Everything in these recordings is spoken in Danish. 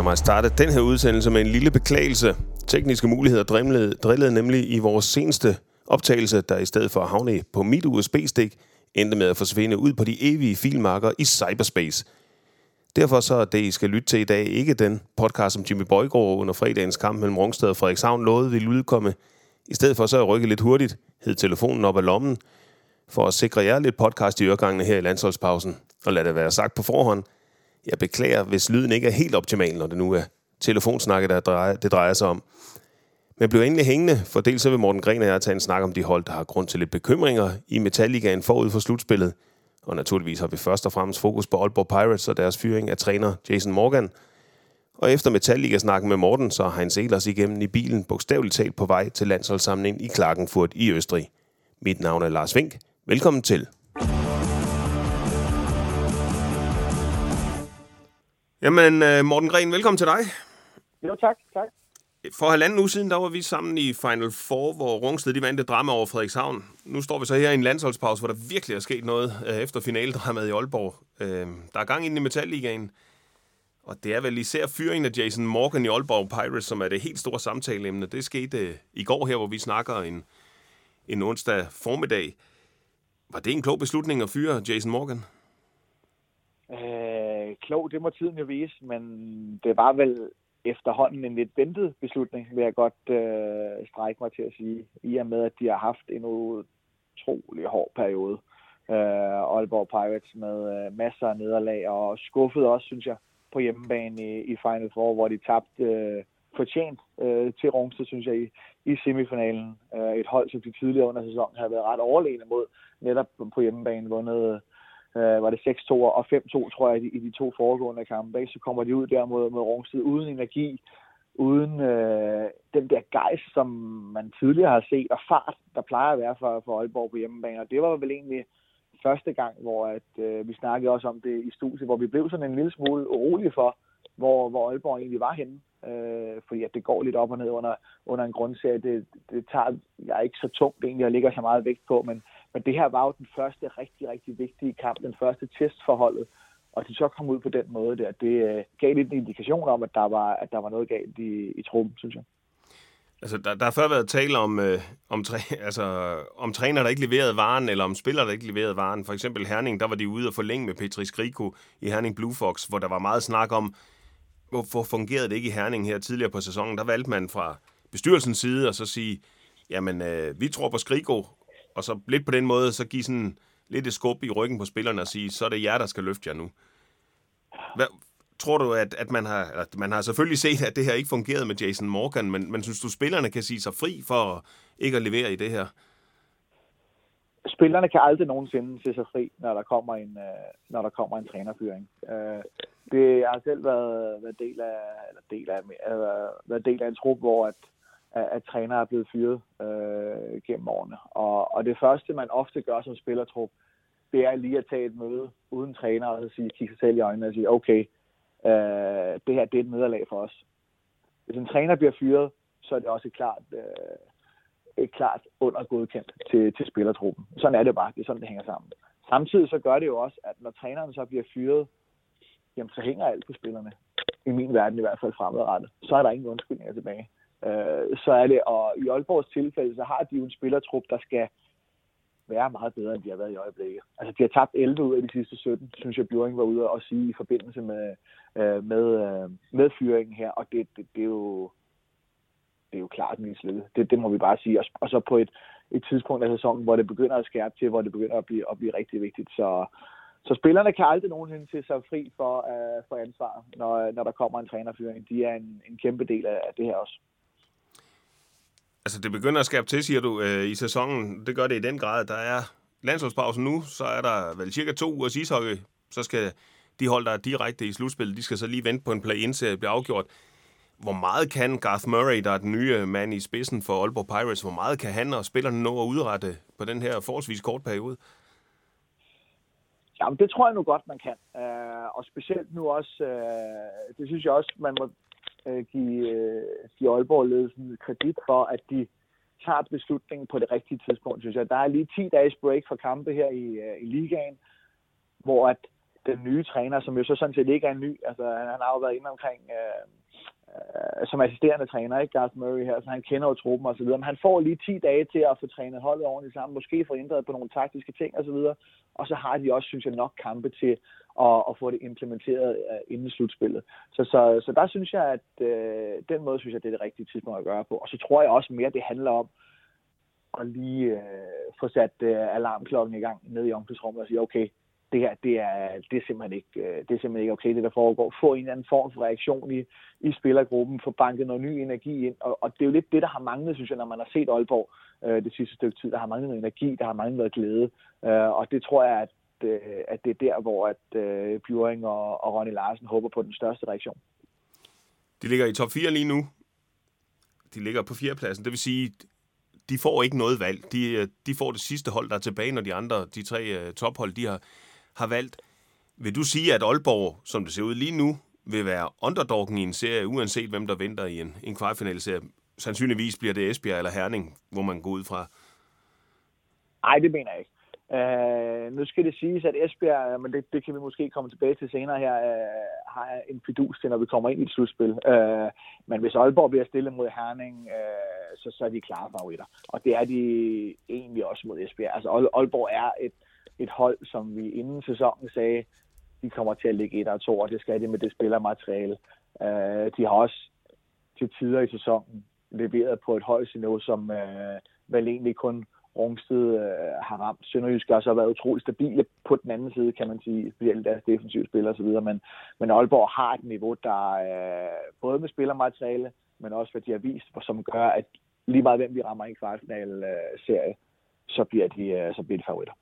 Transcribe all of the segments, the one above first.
Lad mig starte den her udsendelse med en lille beklagelse. Tekniske muligheder drillede, drillede nemlig i vores seneste optagelse, der i stedet for at havne på mit USB-stik, endte med at forsvinde ud på de evige filmarker i cyberspace. Derfor så er det, I skal lytte til i dag, ikke den podcast, som Jimmy Bøjgaard under fredagens kamp mellem Rungsted og Frederikshavn lovede ville udkomme. I stedet for så at rykke lidt hurtigt, hed telefonen op af lommen, for at sikre jer lidt podcast i øregangene her i landsholdspausen. Og lad det være sagt på forhånd, jeg beklager, hvis lyden ikke er helt optimal, når det nu er telefonsnakket, der drejer, det drejer sig om. Men blev endelig hængende, for dels så vil Morten Gren og jeg tage en snak om de hold, der har grund til lidt bekymringer i Metalligaen forud for slutspillet. Og naturligvis har vi først og fremmest fokus på Aalborg Pirates og deres fyring af træner Jason Morgan. Og efter Metalliga-snakken med Morten, så har han set os igennem i bilen bogstaveligt talt på vej til landsholdssamlingen i Klagenfurt i Østrig. Mit navn er Lars Vink. Velkommen til. Jamen, øh, Morten Gren, velkommen til dig. Jo, tak. tak. For halvanden uge siden, der var vi sammen i Final Four, hvor Rungsted de vandt et drama over Frederikshavn. Nu står vi så her i en landsholdspause, hvor der virkelig er sket noget øh, efter finaledramaet i Aalborg. Øh, der er gang ind i Metalligaen, og det er vel især fyringen af Jason Morgan i Aalborg Pirates, som er det helt store samtaleemne. Det skete i går her, hvor vi snakker en, en onsdag formiddag. Var det en klog beslutning at fyre Jason Morgan? Øh, klog, det må tiden jo vise, men det var vel efterhånden en lidt ventet beslutning, vil jeg godt øh, strække mig til at sige, i og med, at de har haft en utrolig hård periode. Øh, Aalborg Pirates med øh, masser af nederlag, og skuffet også, synes jeg, på hjemmebane i, i Final Four, hvor de tabte øh, fortjent øh, til Rungsted, synes jeg, i, i semifinalen. Øh, et hold, som de tidligere under sæsonen havde været ret overlegne mod, netop på hjemmebane, vundet øh, var det 6-2 og 5-2, tror jeg, i de, i de to foregående kampe. Så kommer de ud der mod, mod Rungsted uden energi, uden øh, den der gejst, som man tidligere har set, og fart, der plejer at være for, for Aalborg på hjemmebane. Og det var vel egentlig første gang, hvor at, øh, vi snakkede også om det i studiet, hvor vi blev sådan en lille smule urolige for, hvor, hvor Aalborg egentlig var henne. Øh, fordi at det går lidt op og ned under, under en grundserie. Det, det tager jeg ikke så tungt egentlig, og ligger så meget vægt på, men men det her var jo den første rigtig, rigtig vigtige kamp, den første test for holdet. Og de så kom ud på den måde der, det øh, gav lidt en indikation om, at der var, at der var noget galt i, i truppen, synes jeg. Altså, der, der har før været tale om, øh, om, træ, altså, om træner, der ikke leverede varen, eller om spillere, der ikke leverede varen. For eksempel Herning, der var de ude og forlænge med Petri Skriko i Herning Blue Fox, hvor der var meget snak om, hvorfor fungerede det ikke i Herning her tidligere på sæsonen. Der valgte man fra bestyrelsens side at så sige, jamen, øh, vi tror på Skriko, og så lidt på den måde, så give sådan lidt et skub i ryggen på spillerne og sige, så er det jer, der skal løfte jer nu. Hvad, tror du, at, at man har, at man har selvfølgelig set, at det her ikke fungerede med Jason Morgan, men, men synes du, spillerne kan sige sig fri for ikke at levere i det her? Spillerne kan aldrig nogensinde se sig fri, når der kommer en, øh, når der kommer en trænerfyring. Øh, det, jeg har selv været, været del af, eller del af, øh, været del af en trup, hvor at, at, at trænere er blevet fyret øh, gennem årene. Og, og det første, man ofte gør som spillertrup, det er lige at tage et møde uden træner og sige, kigge sig selv i øjnene og sige, okay, øh, det her det er et nederlag for os. Hvis en træner bliver fyret, så er det også et klart, øh, et klart undergodkendt til, til spillertruppen. Sådan er det bare. Det er sådan, det hænger sammen. Samtidig så gør det jo også, at når træneren så bliver fyret, jamen så hænger alt på spillerne. I min verden i hvert fald fremadrettet. Så er der ingen undskyldninger tilbage øh, så er det, og i Aalborgs tilfælde, så har de jo en spillertrup, der skal være meget bedre, end de har været i øjeblikket. Altså, de har tabt 11 ud af de sidste 17, synes jeg, Bjørn var ude og sige i forbindelse med, øh, med, øh, med fyringen her, og det, det, det er jo det er jo klart mislykket. Det, det må vi bare sige. Og, og så på et, et tidspunkt af sæsonen, hvor det begynder at skærpe til, hvor det begynder at blive, at blive rigtig vigtigt. Så, så spillerne kan aldrig nogensinde til sig fri for, uh, for ansvar, når, når der kommer en trænerfyring. De er en, en kæmpe del af, af det her også. Altså, det begynder at skabe til, siger du, øh, i sæsonen. Det gør det i den grad. Der er landsholdspausen nu, så er der vel cirka to ugers ishockey. Så skal de hold, der er direkte i slutspillet, de skal så lige vente på en play-in-serie bliver afgjort. Hvor meget kan Garth Murray, der er den nye mand i spidsen for Aalborg Pirates, hvor meget kan han og spillerne nå at udrette på den her forholdsvis kort periode? Jamen, det tror jeg nu godt, man kan. Uh, og specielt nu også, øh, det synes jeg også, man må øh, give, øh, give Aalborg-ledelsen kredit for, at de tager beslutningen på det rigtige tidspunkt, synes jeg. Der er lige 10 dages break for kampe her i, øh, i ligaen, hvor at den nye træner, som jo så sådan set ikke er en ny. Altså, han, han har jo været inde omkring øh, Øh, som assisterende træner, ikke Garth Murray her, så han kender jo truppen og så videre. Men han får lige 10 dage til at få trænet holdet ordentligt sammen, måske få ændret på nogle taktiske ting og så videre. Og så har de også, synes jeg, nok kampe til at, at få det implementeret uh, inden slutspillet. Så, så, så der synes jeg, at uh, den måde, synes jeg, det er det rigtige tidspunkt at gøre på. Og så tror jeg også mere, det handler om, at lige uh, få sat uh, alarmklokken i gang nede i omklædningsrummet og sige, okay, det her, det er, det er, simpelthen ikke, øh, det er simpelthen ikke okay, det der foregår. Få en eller anden form for reaktion i, i spillergruppen, få banket noget ny energi ind, og, og det er jo lidt det, der har manglet, synes jeg, når man har set Aalborg øh, det sidste stykke tid. Der har manglet noget energi, der har manglet noget glæde, øh, og det tror jeg, at, øh, at det er der, hvor at øh, Bjuring og, og Ronny Larsen håber på den største reaktion. De ligger i top 4 lige nu. De ligger på fjerdepladsen. Det vil sige, de får ikke noget valg. De, øh, de får det sidste hold, der er tilbage, når de andre, de tre øh, tophold, de har, har valgt. Vil du sige, at Aalborg, som det ser ud lige nu, vil være underdoggen i en serie, uanset hvem der venter i en, en kvartfinalserie? Sandsynligvis bliver det Esbjerg eller Herning, hvor man går ud fra. Nej, det mener jeg ikke. Øh, nu skal det siges, at Esbjerg, øh, men det, det kan vi måske komme tilbage til senere her, øh, har en fidus til, når vi kommer ind i et slutspil. Øh, men hvis Aalborg bliver stillet mod Herning, øh, så, så er de klare favoritter. Og det er de egentlig også mod Esbjerg. Altså Aalborg er et, et hold, som vi inden sæsonen sagde, de kommer til at ligge et og to, og det skal de med det spillermateriale. Øh, de har også til tider i sæsonen leveret på et højt niveau, som øh, vel egentlig kun Rungsted øh, har ramt. Sønderjysk har så været utrolig stabile på den anden side, kan man sige, specielt deres defensive spillere osv., men, men Aalborg har et niveau, der øh, både med spillermateriale, men også hvad de har vist, som gør, at lige meget hvem vi rammer i en kvartfinal-serie, øh, så bliver de, øh, så bliver de favoritter.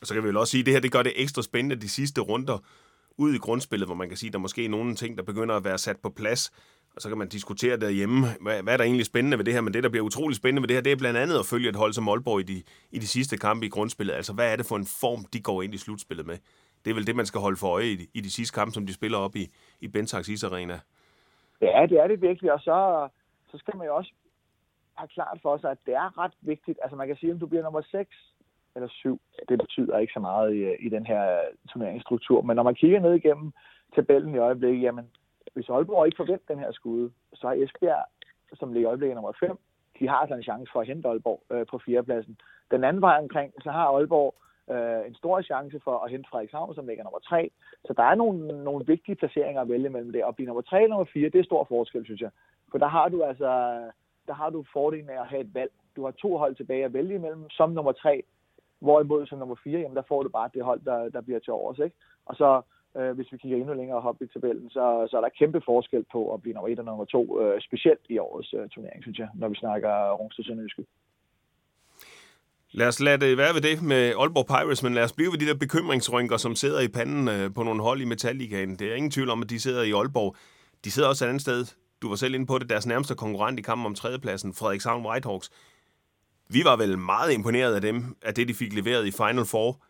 Og så kan vi vel også sige, at det her det gør det ekstra spændende de sidste runder ud i grundspillet, hvor man kan sige, at der måske er nogle ting, der begynder at være sat på plads, og så kan man diskutere derhjemme, hvad, hvad er der egentlig spændende ved det her, men det, der bliver utrolig spændende ved det her, det er blandt andet at følge et hold som Aalborg i de, i de sidste kampe i grundspillet. Altså, hvad er det for en form, de går ind i slutspillet med? Det er vel det, man skal holde for øje i de, i de sidste kampe, som de spiller op i, i Bentax Is Arena. Ja, det er det virkelig, og så, så skal man jo også have klart for sig, at det er ret vigtigt. Altså, man kan sige, at du bliver nummer 6 eller 7, det betyder ikke så meget i, i den her turneringsstruktur, men når man kigger ned igennem tabellen i øjeblikket, jamen, hvis Aalborg ikke forventer den her skud, så er Esbjerg, som ligger i øjeblikket nummer 5, de har altså en chance for at hente Aalborg øh, på fjerdepladsen. Den anden vej omkring, så har Aalborg øh, en stor chance for at hente Frederikshavn, som ligger nummer 3. Så der er nogle, nogle vigtige placeringer at vælge mellem det. Og blive nummer 3 og nummer 4, det er stor forskel, synes jeg. For der har du altså der har du fordelen af at have et valg. Du har to hold tilbage at vælge imellem som nummer 3, hvorimod som nummer 4, jamen der får du bare det hold, der, der bliver til overs. Ikke? Og så øh, hvis vi kigger endnu længere op i tabellen, så, så er der kæmpe forskel på at blive nummer 1 og nummer 2, øh, specielt i årets øh, turnering, synes jeg, når vi snakker Rungsted Sønderjyske. Lad os lade det være ved det med Aalborg Pirates, men lad os blive ved de der bekymringsrynker, som sidder i panden øh, på nogle hold i Metallicaen. Det er ingen tvivl om, at de sidder i Aalborg. De sidder også et andet sted. Du var selv inde på det. Deres nærmeste konkurrent i kampen om tredjepladsen, Frederikshavn Whitehawks. Vi var vel meget imponeret af dem, af det, de fik leveret i Final Four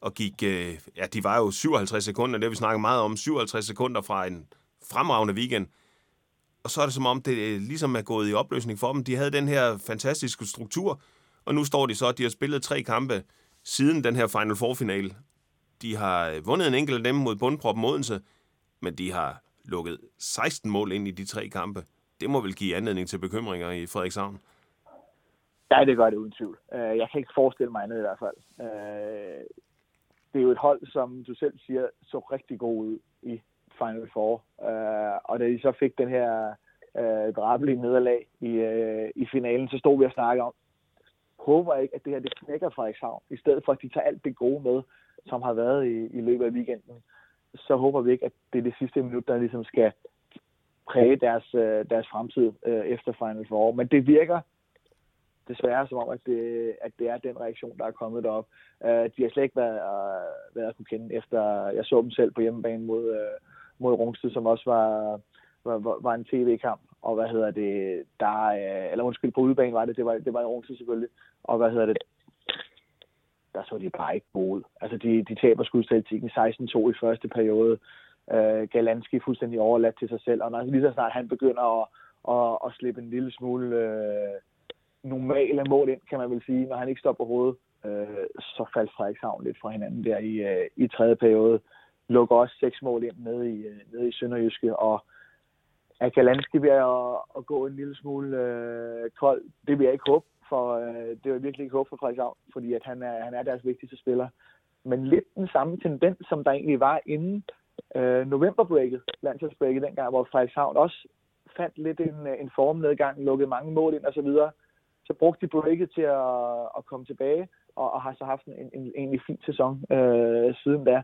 og gik, øh, ja, de var jo 57 sekunder, det har vi snakket meget om, 57 sekunder fra en fremragende weekend. Og så er det som om, det øh, ligesom er gået i opløsning for dem. De havde den her fantastiske struktur, og nu står de så, at de har spillet tre kampe siden den her Final Four-finale. De har øh, vundet en enkelt af dem mod bundproppen Odense, men de har lukket 16 mål ind i de tre kampe. Det må vel give anledning til bekymringer i Frederikshavn. Ja, det gør det uden tvivl. Øh, jeg kan ikke forestille mig andet i hvert fald øh, det er jo et hold, som du selv siger, så rigtig god ud i Final Four. Øh, og da de så fik den her drabelige nederlag i, i finalen, så stod vi og snakkede om, håber ikke, at det her det knækker Frederikshavn. I stedet for, at de tager alt det gode med, som har været i, i løbet af weekenden, så håber vi ikke, at det er det sidste minut, der ligesom skal præge deres, deres fremtid efter Final Four. Men det virker desværre som om, at det, at det er den reaktion, der er kommet derop. Uh, de har slet ikke været, uh, været at kunne kende efter, jeg så dem selv på hjemmebane mod, uh, mod Rungsted, som også var, var, var en tv-kamp. Og hvad hedder det, der, uh, eller undskyld, på udebane var det, det var, det var i Rungsted selvfølgelig. Og hvad hedder det, der så de bare ikke gode Altså, de, de taber skudstatistikken 16-2 i første periode. Uh, Galanski fuldstændig overladt til sig selv, og når lige så snart han begynder at, at, at slippe en lille smule uh, normale mål ind, kan man vel sige, når han ikke står på hovedet. Øh, så faldt Frederikshavn lidt fra hinanden der i, øh, i tredje periode. lukker også seks mål ind nede i, øh, nede i Sønderjyske, og er ved at, at gå en lille smule øh, kold? Det vil jeg ikke håbe, for øh, det vil jeg virkelig ikke håbe for Frederikshavn, fordi at han, er, han er deres vigtigste spiller. Men lidt den samme tendens, som der egentlig var inden øh, novemberbreaket, landsholdsbreaket dengang, hvor Frederikshavn også fandt lidt en, øh, en formnedgang, lukkede mange mål ind og så videre. Så brugte de breaket til at, at komme tilbage, og, og har så haft en, en, en egentlig fin sæson øh, siden da.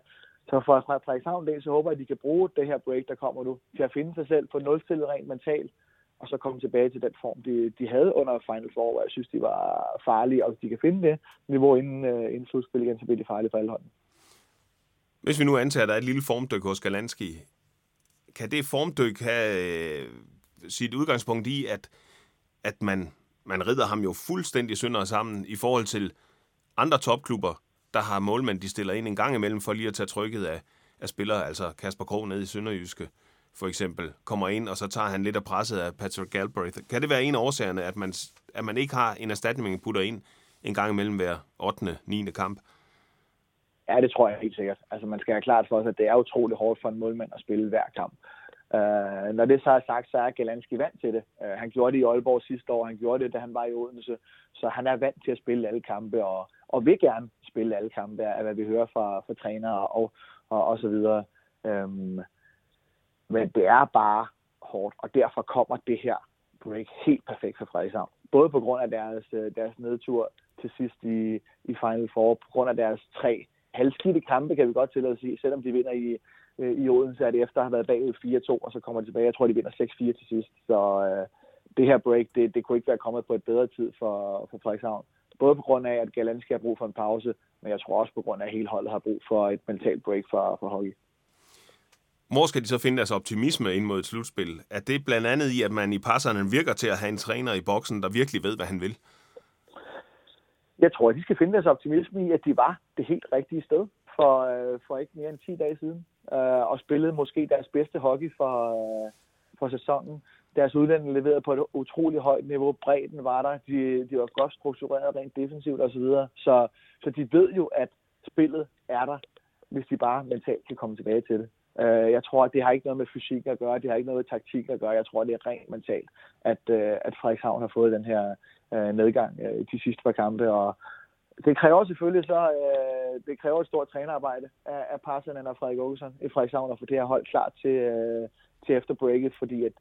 Så for Frederikshavn del, så håber jeg, at de kan bruge det her break, der kommer nu, til at finde sig selv på nulstillet rent mentalt, og så komme tilbage til den form, de, de havde under Final Four, hvor jeg synes, de var farlige, og hvis de kan finde det niveau inden, øh, inden slutspil igen, så bliver de farlige for alle hånden. Hvis vi nu antager, at der er et lille formdyk hos Galanski, kan det formdyk have øh, sit udgangspunkt i, at, at man, man rider ham jo fuldstændig sønder sammen i forhold til andre topklubber, der har målmænd, de stiller ind en gang imellem for lige at tage trykket af, af spillere, altså Kasper Krog nede i Sønderjyske for eksempel, kommer ind, og så tager han lidt af presset af Patrick Galbraith. Kan det være en af årsagerne, at man, at man ikke har en erstatning, man putter ind en gang imellem hver 8. 9. kamp? Ja, det tror jeg helt sikkert. Altså, man skal have klart for sig, at det er utroligt hårdt for en målmand at spille hver kamp. Uh, når det så er sagt, så er Galanski vant til det. Uh, han gjorde det i Aalborg sidste år, han gjorde det, da han var i Odense. Så han er vant til at spille alle kampe, og, og vil gerne spille alle kampe, af hvad vi hører fra, fra trænere og, og, og så videre. Um, men det er bare hårdt, og derfor kommer det her break helt perfekt for Frederikshavn. Både på grund af deres, øh, deres nedtur til sidst i, i Final Four, på grund af deres tre halvskidte kampe, kan vi godt til at sige. Selvom de vinder i, øh, i Odense, det efter at have været bagud 4-2, og så kommer de tilbage. Jeg tror, de vinder 6-4 til sidst. Så øh, det her break, det, det kunne ikke være kommet på et bedre tid for, for Frederikshavn. Både på grund af, at Galanski har brug for en pause, men jeg tror også på grund af, at hele holdet har brug for et mentalt break for, for hockey. Hvor skal de så finde deres optimisme ind mod et slutspil? Er det blandt andet i, at man i passerne virker til at have en træner i boksen, der virkelig ved, hvad han vil? Jeg tror, at de skal finde deres optimisme i, at de var det helt rigtige sted for, øh, for ikke mere end 10 dage siden. Øh, og spillede måske deres bedste hockey for, øh, for sæsonen. Deres udlænding leverede på et utroligt højt niveau. Bredden var der. De, de var godt struktureret rent defensivt osv. Så, videre. så, så de ved jo, at spillet er der, hvis de bare mentalt kan komme tilbage til det. Øh, jeg tror, at det har ikke noget med fysik at gøre, det har ikke noget med taktik at gøre. Jeg tror, det er rent mentalt, at, øh, at Frederikshavn har fået den her øh, nedgang øh, de sidste par kampe. Og det kræver selvfølgelig så, øh, det kræver et stort trænerarbejde af, af Parsanen og Frederik Åkesson i Frederikshavn at få det her hold klar til, øh, til efter breaket, fordi at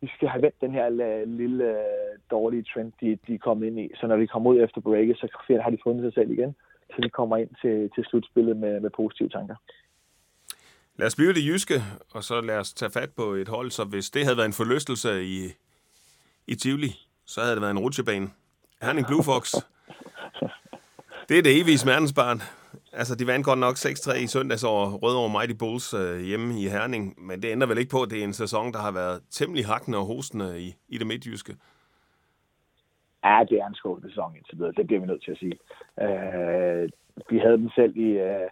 de skal have vendt den her lille øh, dårlige trend, de, de er kommet ind i. Så når de kommer ud efter breaket, så har de fundet sig selv igen, så de kommer ind til, til slutspillet med, med positive tanker. Lad os blive det jyske, og så lad os tage fat på et hold, så hvis det havde været en forlystelse i, i Tivoli, så havde det været en rutsjebane. Herning Blue Fox. Det er det evige smertensbarn. Altså, de vandt godt nok 6-3 i søndags over Rødovre Mighty Bulls øh, hjemme i Herning, men det ændrer vel ikke på, at det er en sæson, der har været temmelig hakkende og hostende i, i det midtjyske. Ja, det er en skuffende sæson indtil videre. Det bliver vi nødt til at sige. Øh, vi havde dem selv i, øh,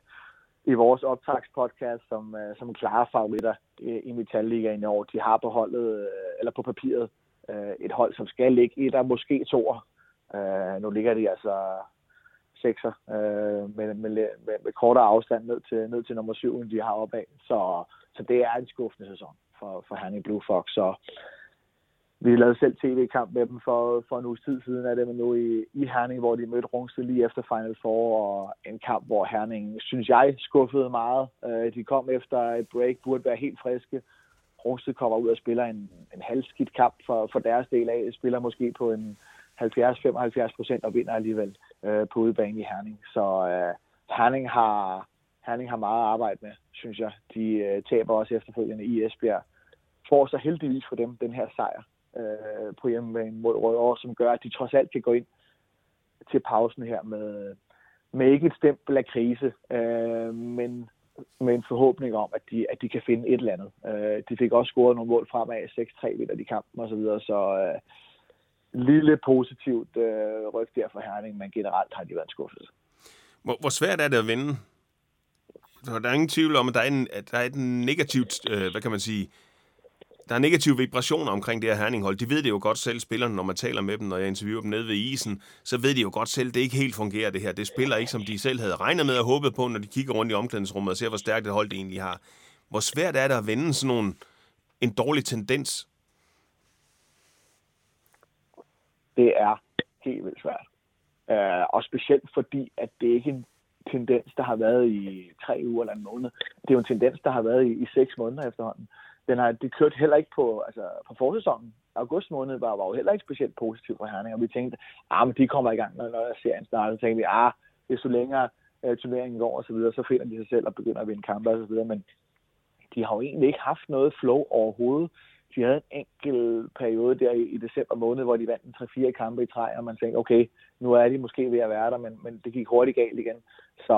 i vores optagspodcast som, øh, som klare favoritter øh, i, i Metalligaen i år. De har på holdet, øh, eller på papiret, øh, et hold, som skal ligge et og måske to. Øh, nu ligger de altså sekser øh, med, med, med, med kortere afstand ned til, ned til nummer syv, end de har opad. Så, så det er en skuffende sæson for, for Herning Blue Fox. Så vi lavede selv tv-kamp med dem for, for en uges tid siden af det, men nu i, i Herning, hvor de mødte Rungsted lige efter Final Four, og en kamp, hvor Herning, synes jeg, skuffede meget. Øh, de kom efter et break, burde være helt friske. Rungsted kommer ud og spiller en, en halvskidt kamp for, for deres del af. Spiller måske på en 70-75 procent og vinder alligevel øh, på udebane i Herning. Så øh, Herning har, Herning har meget at arbejde med, synes jeg. De øh, taber også efterfølgende i Esbjerg. Får så heldigvis for dem den her sejr øh, på hjemmebane mod Rødovre, som gør, at de trods alt kan gå ind til pausen her med, med ikke et stempel af krise, øh, men med en forhåbning om, at de, at de kan finde et eller andet. Øh, de fik også scoret nogle mål fremad, 6-3 vinder de kampen osv., så, videre, så øh, lille positivt øh, ryg der for Herning, men generelt har de været en skuffelse. Hvor, hvor svært er det at vinde? der er ingen tvivl om, at der er en, at der er et negativt, øh, hvad kan man sige, der er negative vibrationer omkring det her herninghold. De ved det jo godt selv, spillerne, når man taler med dem, når jeg interviewer dem nede ved isen, så ved de jo godt selv, det ikke helt fungerer det her. Det spiller ikke, som de selv havde regnet med og håbet på, når de kigger rundt i omklædningsrummet og ser, hvor stærkt det hold det egentlig har. Hvor svært er det at vende sådan nogle, en dårlig tendens? Det er helt vildt svært. Øh, og specielt fordi, at det ikke er en tendens, der har været i tre uger eller en måned. Det er jo en tendens, der har været i, i seks måneder efterhånden. Den har, det kørte heller ikke på, altså, på forsæsonen. August måned var, var jo heller ikke specielt positiv for Herning, og vi tænkte, ah, men de kommer i gang, når, når serien starter. Så tænkte vi, ah, så længere uh, turneringen går og så videre, så finder de sig selv og begynder at vinde kampe og så videre. Men de har jo egentlig ikke haft noget flow overhovedet. De havde en enkel periode der i, i december måned, hvor de vandt en 3-4 kampe i træ, og man tænkte, okay, nu er de måske ved at være der, men, men det gik hurtigt galt igen. Så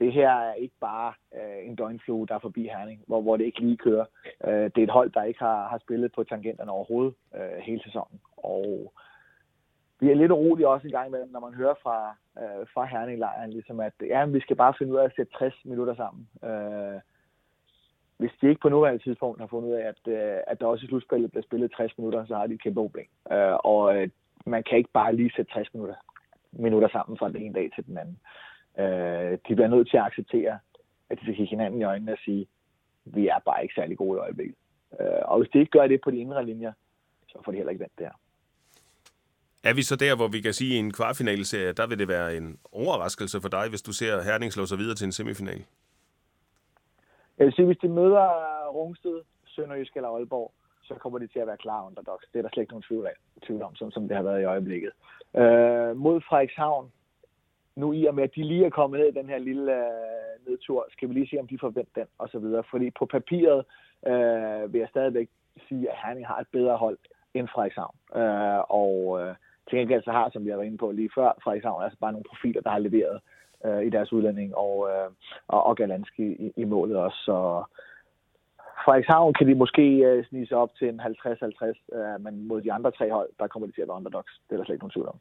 det her er ikke bare øh, en døgnflue, der er forbi Herning, hvor, hvor det ikke lige kører. Øh, det er et hold, der ikke har, har spillet på tangenterne overhovedet øh, hele sæsonen. Og vi er lidt urolige også en gang imellem, når man hører fra, øh, fra Herning-lejren, ligesom at ja, vi skal bare finde ud af at sætte 60 minutter sammen. Øh, hvis de ikke på nuværende tidspunkt har fundet ud af, at, øh, at der også i slutspillet bliver spillet 60 minutter, så har de et kæmpe problem. Øh, og øh, man kan ikke bare lige sætte 60 minutter, minutter sammen fra den ene dag til den anden. Øh, de bliver nødt til at acceptere, at de skal kigge hinanden i øjnene og sige, vi er bare ikke særlig gode i øjeblikket. Øh, og hvis de ikke gør det på de indre linjer, så får de heller ikke vendt det her. Er vi så der, hvor vi kan sige, at i en kvartfinalserie, der vil det være en overraskelse for dig, hvis du ser Herning slå sig videre til en semifinal? Jeg vil sige, hvis de møder Rungsted, Sønderjysk eller Aalborg, så kommer de til at være klar underdogs. Det er der slet ikke nogen tvivl, af, tvivl om, som, som det har været i øjeblikket. Øh, mod Frederikshavn, nu i og med, at de lige er kommet ned i den her lille øh, nedtur, skal vi lige se, om de forventer den, og så videre. Fordi på papiret øh, vil jeg stadigvæk sige, at Herning har et bedre hold end Frederikshavn. Øh, og øh, til gengæld så har, som vi har været inde på lige før, Frederikshavn altså bare nogle profiler, der har leveret øh, i deres udlænding, og, øh, og, og Galanski i, i målet også. Så Frederikshavn kan de måske øh, snige sig op til en 50-50, øh, men mod de andre tre hold, der kommer de til at være underdogs. Det er der slet ikke nogen tvivl om.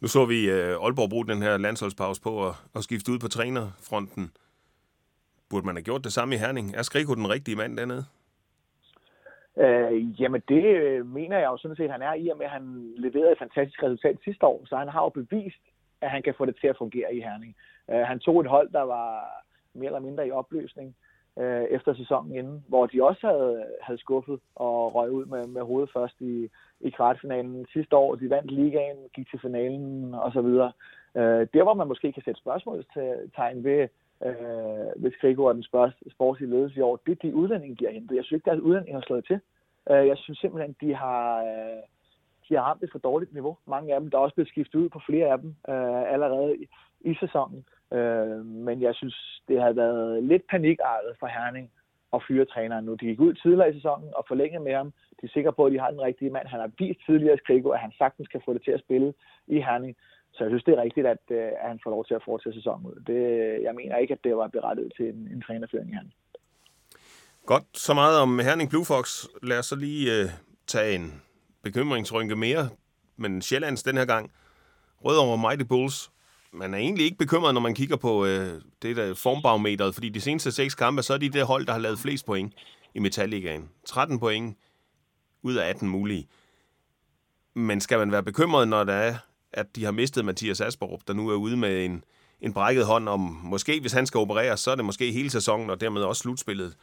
Nu så vi øh, Aalborg bruge den her landsholdspause på at, at skifte ud på trænerfronten. Burde man have gjort det samme i Herning? Er Skriko den rigtige mand dernede? Øh, jamen det øh, mener jeg jo sådan set, han er i og med, at han leverede et fantastisk resultat sidste år. Så han har jo bevist, at han kan få det til at fungere i Herning. Øh, han tog et hold, der var mere eller mindre i opløsning øh, efter sæsonen inden, hvor de også havde, havde skuffet og røg ud med, med hovedet først i, i kvartfinalen sidste år. De vandt ligaen, gik til finalen osv. Øh, der, hvor man måske kan sætte spørgsmålstegn ved, øh, ved Skrigo og den sportslige ledelse i år, det er de udlændinge, de har hentet. Jeg synes ikke, deres udlændinge har slået til. Øh, jeg synes simpelthen, de har... Øh, de har ramt et for dårligt niveau. Mange af dem, der er også blevet skiftet ud på flere af dem øh, allerede i, i sæsonen. Øh, men jeg synes, det har været lidt panikartet for Herning at fyre træneren nu. De gik ud tidligere i sæsonen og forlængede med ham. De er sikre på, at de har den rigtige mand. Han har vist tidligere i Skrigo, at han sagtens kan få det til at spille i Herning. Så jeg synes, det er rigtigt, at, øh, at han får lov til at fortsætte sæsonen ud. Det, jeg mener ikke, at det var berettiget til en, en trænerføring i Herning. Godt, så meget om Herning Blue Fox. Lad os så lige øh, tage en bekymringsrynke mere, men Sjællands den her gang. Rødovre Mighty Bulls. Man er egentlig ikke bekymret, når man kigger på øh, det der formbarometeret, fordi de seneste seks kampe, så er de det hold, der har lavet flest point i Metallicaen. 13 point ud af 18 mulige. Men skal man være bekymret, når der er, at de har mistet Mathias Asperup, der nu er ude med en, en brækket hånd om, måske hvis han skal opereres, så er det måske hele sæsonen, og dermed også slutspillet,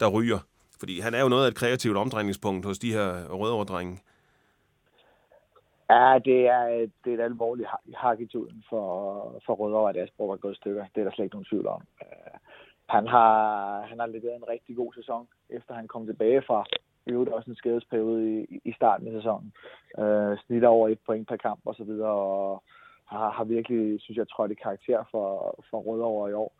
der ryger. Fordi han er jo noget af et kreativt omdrejningspunkt hos de her rødoverdrenge. Ja, det er, det er et alvorligt hak i tuden for, for Rødovre, at Asbro var gået stykker. Det er der slet ikke nogen tvivl om. Øh, han har, han har leveret en rigtig god sæson, efter han kom tilbage fra i øvrigt også en skadesperiode i, i starten af sæsonen. Øh, snitter over et point per kamp osv., og, og har, har virkelig, synes jeg, trådt i karakter for, for Rødovre i år.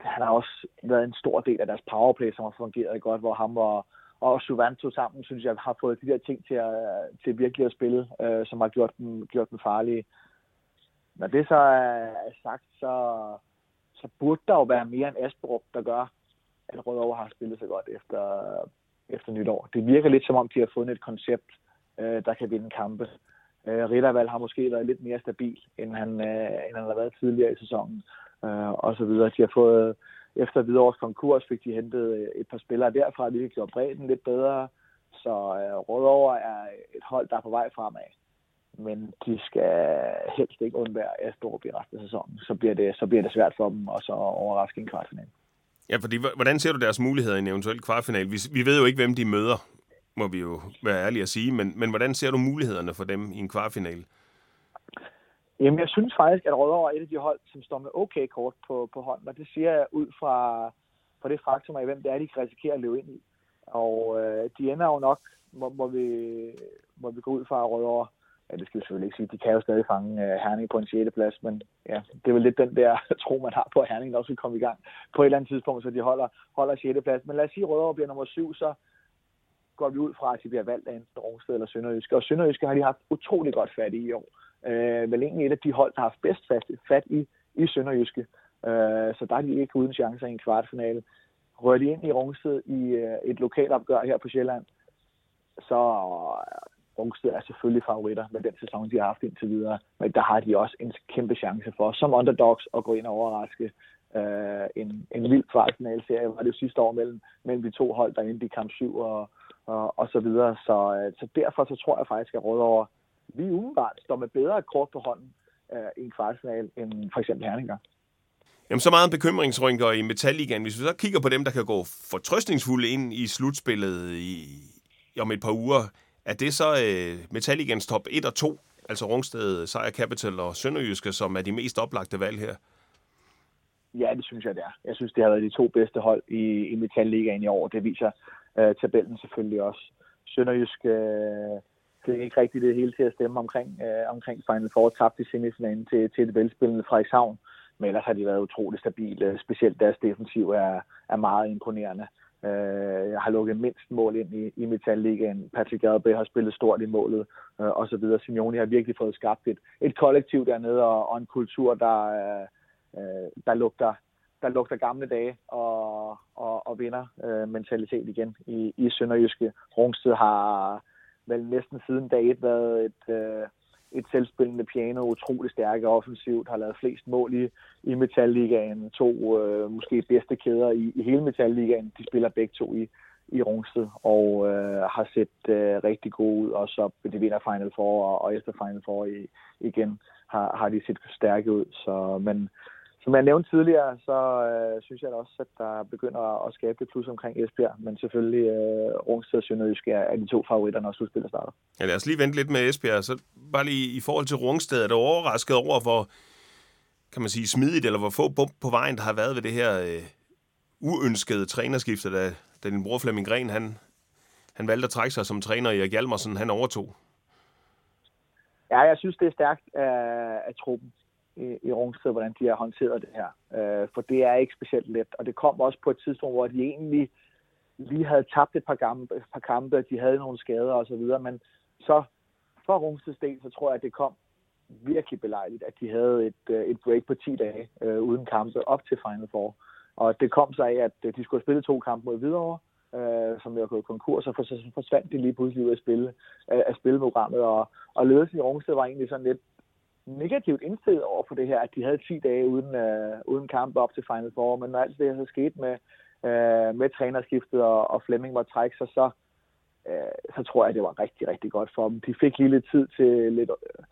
Han har også været en stor del af deres powerplay, som har fungeret godt, hvor han var og Suvanto sammen, synes jeg, har fået de der ting til, at, til virkelig at spille, øh, som har gjort dem, gjort dem farlige. Når det så er sagt, så, så burde der jo være mere end Asperup, der gør, at Rødovre har spillet så godt efter, efter nytår. Det virker lidt som om, de har fundet et koncept, øh, der kan vinde kampe. Øh, Rittervald har måske været lidt mere stabil, end han, øh, end han har været tidligere i sæsonen, øh, og så videre. De har fået efter Hvidovres konkurs fik de hentet øh, et par spillere derfra, hvilket gjorde bredden lidt bedre. Så øh, Rødovre er et hold, der er på vej fremad. Men de skal helst ikke undvære Astrup i resten af sæsonen. Så bliver, det, så bliver det svært for dem at så overraske en kvartfinal. Ja, fordi hvordan ser du deres muligheder i en eventuel kvartfinal? Vi, vi ved jo ikke, hvem de møder, må vi jo være ærlige at sige. Men, men hvordan ser du mulighederne for dem i en kvartfinal? Jamen, jeg synes faktisk, at Rødovre er et af de hold, som står med okay kort på, på hånden. Og det siger jeg ud fra, fra det faktum af, hvem det er, de kan risikere at løbe ind i. Og øh, de ender jo nok, må, må, vi, må vi gå ud fra Rødovre. Ja, det skal vi selvfølgelig ikke sige. De kan jo stadig fange uh, Herning på en 6. plads, men ja, det er vel lidt den der tro, man har på, at Herning også vil komme i gang på et eller andet tidspunkt, så de holder, holder 6. plads. Men lad os sige, at Rødovre bliver nummer 7, så går vi ud fra, at de bliver valgt af en Rungsted eller Sønderjyske. Og Sønderjyske har de haft utrolig godt fat i i år. Øh, vel egentlig et af de hold, der har haft bedst fat, fat i, i Sønderjyske. Øh, så der er de ikke uden chancer i en kvartfinale rører de ind i Rungsted i øh, et lokalopgør her på Sjælland, så øh, Rungsted er selvfølgelig favoritter med den sæson, de har haft indtil videre. Men der har de også en kæmpe chance for, som underdogs, at gå ind og overraske øh, en, en vild kvartfinalserie. Var det jo sidste år mellem, mellem de to hold, der endte i kamp 7 og, og, og så videre. Så, øh, så derfor så tror jeg faktisk, at Rødovre lige umiddelbart står med bedre kort på hånden øh, i en kvartfinal end for eksempel Herninger. Jamen, så meget bekymringsrynker i Metalligaen. Hvis vi så kigger på dem, der kan gå fortrøstningsfulde ind i slutspillet i, om et par uger, er det så øh, Metalligans top 1 og 2, altså Rungsted, Sejr Capital og Sønderjyske, som er de mest oplagte valg her? Ja, det synes jeg, det er. Jeg synes, det har været de to bedste hold i, i Metalligaen i år. Det viser øh, tabellen selvfølgelig også. Sønderjysk øh, fik ikke rigtig det hele til at stemme omkring, øh, omkring Final Four, tabte i semifinalen til, til et velspillende Frederikshavn. Men ellers har de været utroligt stabile. Specielt deres defensiv er, er meget imponerende. Øh, jeg har lukket mindst mål ind i, i Metalligaen. Patrick Gadbe har spillet stort i målet, øh, og så videre. Simeone har virkelig fået skabt et, et kollektiv dernede, og, og en kultur, der, øh, der lugter der lugter gamle dage og, og, og vinder øh, mentalitet igen i, i Sønderjyske. Rungsted har vel næsten siden dag et været et, øh, et selvspillende piano, utrolig stærke offensivt, har lavet flest mål i, i Metalligaen, to øh, måske bedste kæder i, i hele Metalligaen, de spiller begge to i, i Rungsted, og øh, har set øh, rigtig gode ud, også så de vinder Final Four, og, og efter Final Four i, igen har, har de set stærke ud, så, men som jeg nævnte tidligere, så øh, synes jeg også, at der begynder at skabe det plus omkring Esbjerg, men selvfølgelig øh, Rungsted og Sønderjysk er, er de to favoritter, når slutspillet starter. Ja, lad os lige vente lidt med Esbjerg. Så bare lige i forhold til Rungsted, er du overrasket over, hvor kan man sige, smidigt, eller hvor få bump på vejen, der har været ved det her øh, uønskede trænerskifte, da, da din bror Flemming Gren, han, han valgte at trække sig som træner, Erik Hjalmarsen, han overtog? Ja, jeg synes, det er stærkt af, af truppen i, i Rungsted, hvordan de har håndteret det her. Øh, for det er ikke specielt let, og det kom også på et tidspunkt, hvor de egentlig lige havde tabt et par, gamle, et par kampe, og de havde nogle skader og så videre, men så for Rungsteds del, så tror jeg, at det kom virkelig belejligt, at de havde et, øh, et break på 10 dage øh, uden kampe op til Final Four. Og det kom så af, at øh, de skulle spille to kampe mod Hvidovre, øh, som jo gået konkurs, og så forsvandt de lige pludselig ud af, spille, øh, af spilprogrammet, og, og ledelsen i Rungsted var egentlig sådan lidt negativt indstillet over for det her, at de havde 10 dage uden, øh, uden kamp op til Final Four, men når alt det så skete med, øh, med trænerskiftet, og, og Flemming var trække sig, så, øh, så tror jeg, det var rigtig, rigtig godt for dem. De fik lige lidt tid til lidt, øh,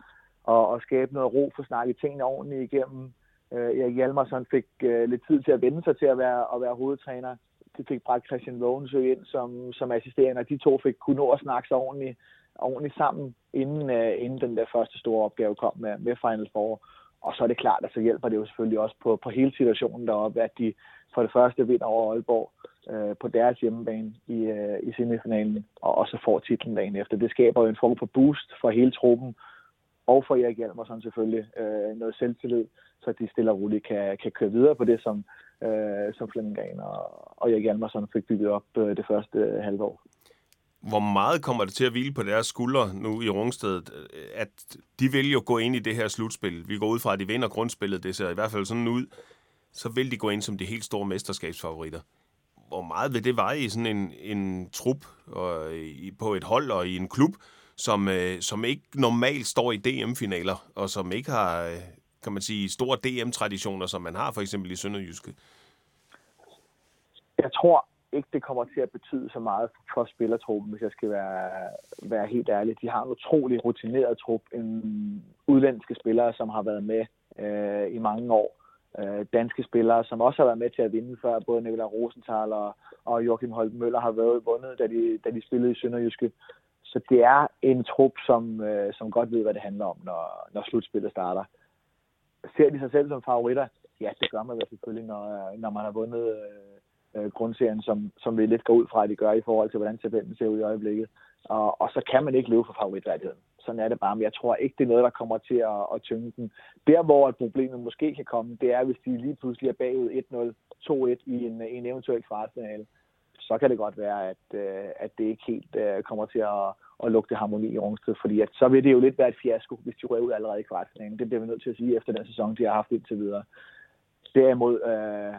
at, at skabe noget ro, for at snakke tingene ordentligt igennem. Øh, Erik Hjalmarsson fik øh, lidt tid til at vende sig til at være, at være hovedtræner. De fik bragt Christian Vågensø ind som, som assisterende, og de to fik kunne nå at snakke sig ordentligt ordentligt sammen, inden, uh, inden den der første store opgave kom med, med Final Four. Og så er det klart, at så hjælper det jo selvfølgelig også på, på hele situationen deroppe, at de for det første vinder over Aalborg uh, på deres hjemmebane i, uh, i semifinalen, og så får titlen dagen efter. Det skaber jo en form for boost for hele truppen, og for Erik Hjalmarsson selvfølgelig uh, noget selvtillid, så de stille og roligt kan, kan køre videre på det, som, uh, som Flemming og, og Erik Hjalmarsson fik bygget op uh, det første halve år hvor meget kommer det til at hvile på deres skuldre nu i Rungsted, øh, at de vil jo gå ind i det her slutspil. Vi går ud fra, at de vinder grundspillet, det ser i hvert fald sådan ud. Så vil de gå ind som de helt store mesterskabsfavoritter. Hvor meget vil det veje i sådan en, en trup og i, på et hold og i en klub, som, øh, som ikke normalt står i DM-finaler, og som ikke har, øh, kan man sige, store DM-traditioner, som man har for eksempel i Sønderjyske? jeg tror ikke, det kommer til at betyde så meget for spillertruppen, hvis jeg skal være, være helt ærlig. De har en utrolig rutineret trup, en udlandske spillere, som har været med øh, i mange år. Øh, danske spillere, som også har været med til at vinde før. Både Nikolaj Rosenthal og, og Joachim Holt Møller har været vundet, da de, da de spillede i Sønderjyske. Så det er en trup, som, øh, som godt ved, hvad det handler om, når, når slutspillet starter. Ser de sig selv som favoritter? Ja, det gør man selvfølgelig, når, når man har vundet øh, øh, grundserien, som, som vi lidt går ud fra, at de gør i forhold til, hvordan tabellen ser ud i øjeblikket. Og, og så kan man ikke leve for favoritværdigheden. Sådan er det bare, men jeg tror ikke, det er noget, der kommer til at, at tynge den. Der, hvor problemet måske kan komme, det er, hvis de lige pludselig er bagud 1-0, 2-1 i en, en eventuel kvartfinale. Så kan det godt være, at, øh, at det ikke helt øh, kommer til at, at lugte harmoni i Rungsted, fordi at, så vil det jo lidt være et fiasko, hvis de rører ud allerede i kvartfinalen. Det bliver vi nødt til at sige efter den sæson, de har haft indtil videre. Derimod øh,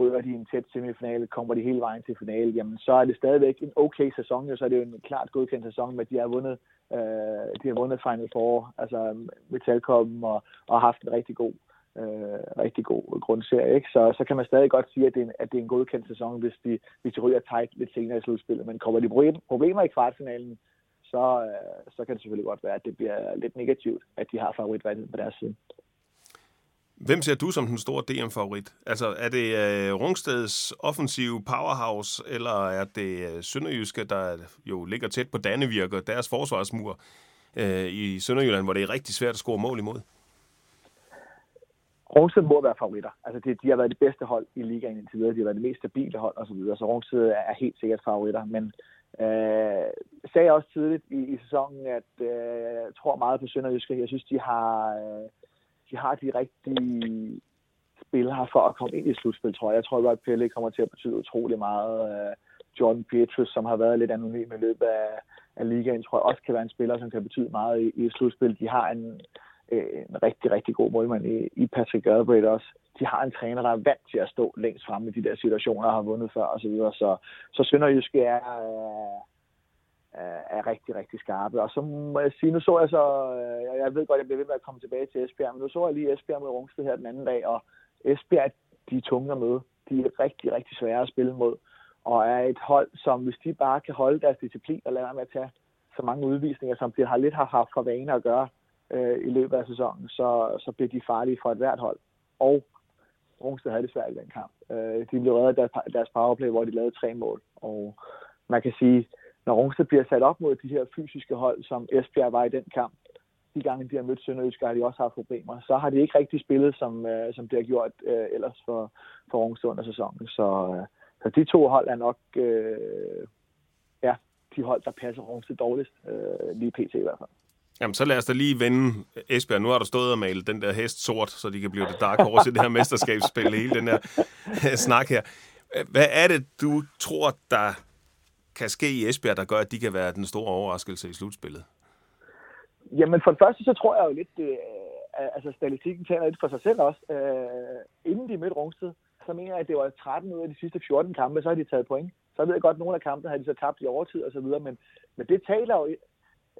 ryger de i en tæt semifinale, kommer de hele vejen til finale, jamen så er det stadigvæk en okay sæson, jo, så er det jo en klart godkendt sæson, med de har vundet, øh, de har vundet Final Four, altså Metalcom og, og haft en rigtig god, øh, rigtig god grundserie. Ikke? Så, så kan man stadig godt sige, at det er en, at det er en godkendt sæson, hvis de, hvis de ryger tight lidt senere i slutspillet. Men kommer de problemer i kvartfinalen, så, øh, så kan det selvfølgelig godt være, at det bliver lidt negativt, at de har favoritvalget på deres side. Hvem ser du som den store DM-favorit? Altså, er det øh, Rungsteds offensive powerhouse, eller er det uh, Sønderjyske, der jo ligger tæt på Dannevirke, og deres forsvarsmur øh, i Sønderjylland, hvor det er rigtig svært at score mål imod? Rungsted må være favoritter. Altså, de, de har været det bedste hold i ligaen indtil videre. De har været det mest stabile hold osv. Så, videre. så Rungsted er helt sikkert favoritter. Men øh, sagde jeg også tidligt i, i sæsonen, at øh, jeg tror meget på Sønderjyske. Jeg synes, de har... Øh, de har de rigtige spillere for at komme ind i slutspil, tror jeg. Jeg tror, at Pelle kommer til at betyde utrolig meget. Øh, John Jordan Pietrus, som har været lidt anonym i løbet af, af ligaen, tror jeg også kan være en spiller, som kan betyde meget i, i slutspil. De har en, øh, en rigtig, rigtig god målmand i, i Patrick Galbraith også. De har en træner, der er vant til at stå længst fremme i de der situationer, og har vundet før osv. Så, så, så Sønderjysk er, øh, Øh, er rigtig, rigtig skarpe. Og så må jeg sige, nu så jeg så, øh, jeg ved godt, jeg bliver ved med at komme tilbage til Esbjerg, men nu så jeg lige Esbjerg med Rungsted her den anden dag, og Esbjerg, de er tunge at møde. De er rigtig, rigtig svære at spille mod, og er et hold, som hvis de bare kan holde deres disciplin og lade være med at tage så mange udvisninger, som de har lidt har haft for vane at gøre øh, i løbet af sæsonen, så, så bliver de farlige for et hvert hold. Og Rungsted havde det svært i den kamp. Øh, de blev reddet af deres, deres powerplay, hvor de lavede tre mål. Og man kan sige, når Rungsted bliver sat op mod de her fysiske hold, som Esbjerg var i den kamp, de gange de har mødt Sønderjysk, har de også haft problemer. Så har de ikke rigtig spillet, som, øh, som det har gjort øh, ellers for, for Rungsted under sæsonen. Så, øh, så de to hold er nok øh, ja, de hold, der passer Rungsted dårligst, øh, lige pt. i hvert fald. Jamen, så lad os da lige vende Esbjerg. Nu har du stået og malet den der hest sort, så de kan blive det dark horse i det her mesterskabsspil, hele den her øh, snak her. Hvad er det, du tror, der kan ske i Esbjerg, der gør, at de kan være den store overraskelse i slutspillet? Jamen for det første, så tror jeg jo lidt, det, øh, altså statistikken taler lidt for sig selv også. Øh, inden de mødte Rungsted, så mener jeg, at det var 13 ud af de sidste 14 kampe, så har de taget point. Så ved jeg godt, at nogle af kampene har de så tabt i overtid og så videre, men, men det taler jo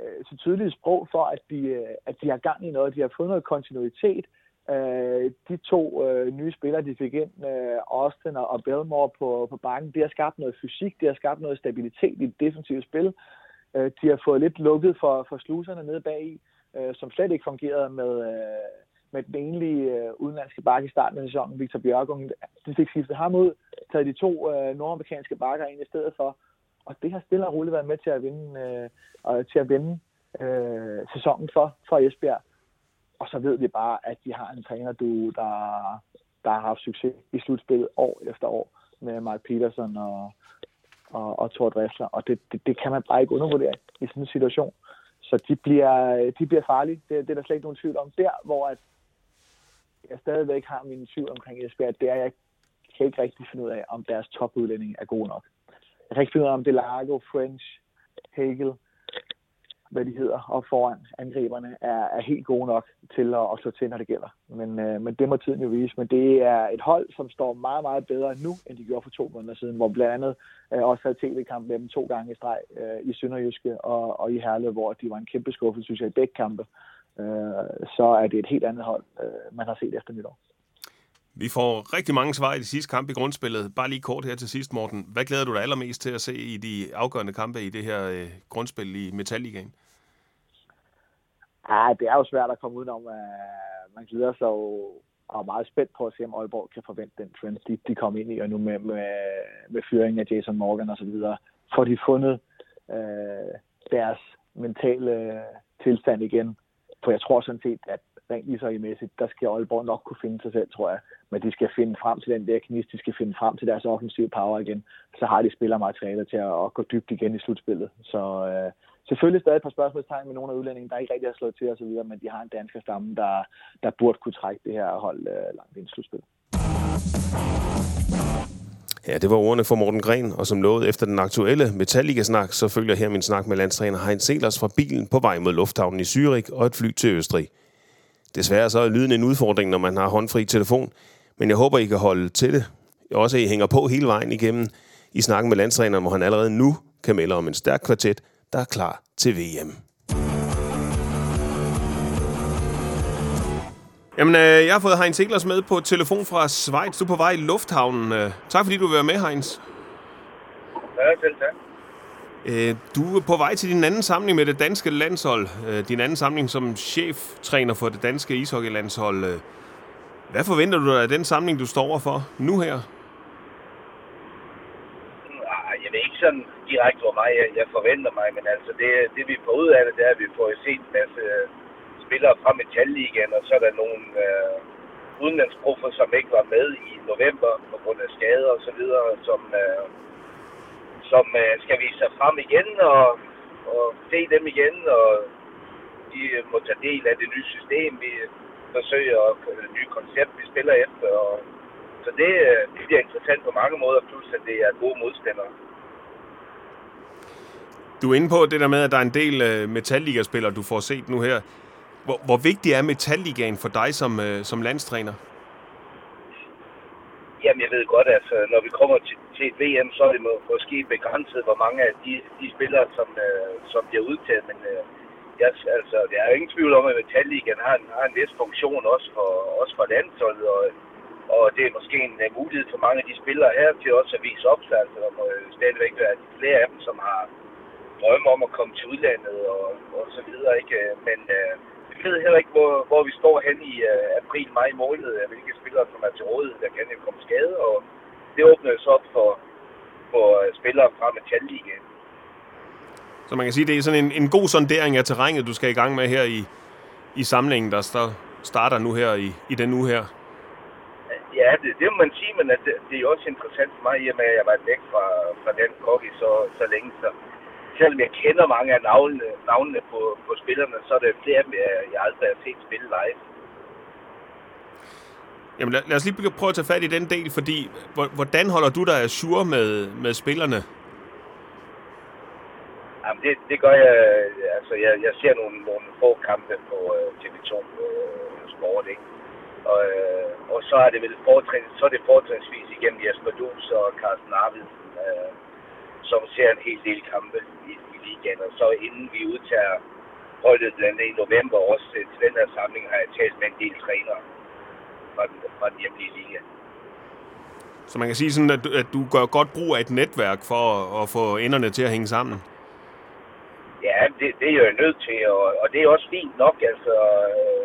øh, så tydeligt sprog for, at de, øh, at de har gang i noget. De har fået noget kontinuitet. Øh, de to øh, nye spillere, de fik ind, øh, Austin og, og Belmore på, på bakken, det har skabt noget fysik, det har skabt noget stabilitet i det defensive spil. Øh, de har fået lidt lukket for, for sluserne nede bagi, øh, som slet ikke fungerede med, øh, med den enlige øh, udenlandske bakke i starten af sæsonen, Victor Bjørgung. De fik skiftet ham ud, taget de to øh, nordamerikanske bakker ind i stedet for, og det har stille og roligt været med til at vinde, øh, og til at vinde øh, sæsonen for, for Esbjerg. Og så ved vi bare, at de har en træner, du, der, der har haft succes i slutspillet år efter år med Mark Peterson og, og, og Thor Dressler. Og det, det, det kan man bare ikke undervurdere i sådan en situation. Så de bliver, de bliver farlige. Det, det er der slet ikke nogen tvivl om. Der, hvor at jeg stadigvæk har min tvivl omkring Esbjerg, det er, at jeg kan ikke rigtig finde ud af, om deres topudlænding er god nok. Jeg kan ikke finde ud af, om Delago, French, Hegel, hvad de hedder, og foran angriberne er, er helt gode nok til at, at slå til, når det gælder. Men, øh, men det må tiden jo vise. Men det er et hold, som står meget, meget bedre nu, end de gjorde for to måneder siden, hvor blandt andet øh, også havde tv-kamp med dem to gange i streg øh, i Sønderjyske og, og i Herlev, hvor de var en kæmpe skuffelse, synes jeg, i begge kampe. Øh, så er det et helt andet hold, øh, man har set efter nytår. Vi får rigtig mange svar i de sidste kampe i grundspillet. Bare lige kort her til sidst, Morten. Hvad glæder du dig allermest til at se i de afgørende kampe i det her øh, grundspil i Metalligaen? Ja, det er jo svært at komme udenom. Uh, man glæder sig jo og er meget spændt på at se, om Aalborg kan forvente den trend, de, de kom ind i, og nu med, med, med fyringen af Jason Morgan og så videre. Får de fundet øh, deres mentale øh, tilstand igen? For jeg tror sådan set, at rent ishockey-mæssigt, der skal Aalborg nok kunne finde sig selv, tror jeg. Men de skal finde frem til den der knist, de skal finde frem til deres offensive power igen. Så har de spillermaterialer til at, at gå dybt igen i slutspillet. Så øh, selvfølgelig stadig et par spørgsmålstegn med nogle af udlændingene, der ikke rigtig har slået til osv., men de har en dansk stamme, der, der burde kunne trække det her hold øh, langt ind i slutspillet. Ja, det var ordene for Morten Gren, og som lovet efter den aktuelle Metallica-snak, så følger her min snak med landstræner Heinz Selers fra bilen på vej mod lufthavnen i Zürich og et fly til Østrig. Desværre så er lyden en udfordring, når man har håndfri telefon, men jeg håber, I kan holde til det. Jeg også, at I hænger på hele vejen igennem i snakken med landstræneren, hvor han allerede nu kan melde om en stærk kvartet, der er klar til VM. Jamen, øh, jeg har fået Heinz Eglers med på telefon fra Schweiz. Du er på vej i lufthavnen. Øh, tak fordi du vil være med, Heinz. Ja, selv tak. Øh, du er på vej til din anden samling med det danske landshold. Øh, din anden samling som cheftræner for det danske ishockeylandshold. Øh, hvad forventer du af den samling, du står overfor nu her? Nej, jeg ved ikke sådan direkte, hvor meget jeg, forventer mig, men altså det, det vi får ud af det, det er, at vi får set en masse spillere fra Metalligaen, og så er der nogle øh, udenlandsproffer, som ikke var med i november på grund af skader og så videre, som, øh, som øh, skal vise sig frem igen og, og se dem igen, og de må tage del af det nye system, vi forsøger, og det nye koncept, vi spiller efter. Og, så det, øh, det bliver interessant på mange måder, plus at det er gode modstandere. Du er inde på det der med, at der er en del uh, Metalliga-spillere, du får set nu her. Hvor, hvor vigtig er Metalligaen for dig som, uh, som landstræner? Jamen, jeg ved godt, at altså, når vi kommer til, til et VM, så er det må, måske begrænset, hvor mange af de, de spillere, som, øh, som bliver udtaget. Men øh, jeg, altså, der er jo ingen tvivl om, at Metalligaen har en, har en vis funktion også for, også for landsholdet. Og, og det er måske en uh, mulighed for mange af de spillere her til også at vise op sig. Altså, der må øh, stadigvæk være flere af dem, som har drømme om at komme til udlandet og, og så videre. Ikke? Men øh, uh, vi ved heller ikke, hvor, hvor vi står hen i øh, april, maj måned, hvilke spillere, som er til rådighed, der kan jo komme skade, og det åbner så op for, for uh, spillere fra Metalligaen. Så man kan sige, det er sådan en, en god sondering af terrænet, du skal i gang med her i, i samlingen, der starter nu her i, i den uge her. Ja, det, det må man sige, men at det, det er også interessant for mig, i og med at jeg var væk fra, fra den hockey så, så længe, så selvom jeg kender mange af navnene, navnene på, på spillerne, så er det flere af dem, jeg, jeg aldrig har set spille live. Jamen lad, lad os lige prøve at tage fat i den del, fordi hvordan holder du dig sure med, med spillerne? Jamen det, det gør jeg, altså jeg, jeg ser nogle, nogle få kampe på øh, TV2 øh, Sport, ikke? Og, øh, og så er det vel fortrin, så er det fortrinsvis igennem Jesper Dus og Carsten Arvidsen, øh, som ser en hel del kampe i, i ligaen. Og så inden vi udtager holdet den i november også øh, til den her samling, har jeg talt med en del træner fra den, hjemlige liga. Så man kan sige sådan, at, at du gør godt brug af et netværk for at, at få enderne til at hænge sammen? Ja, det, det er jeg nødt til, og, og det er også fint nok. Altså, øh,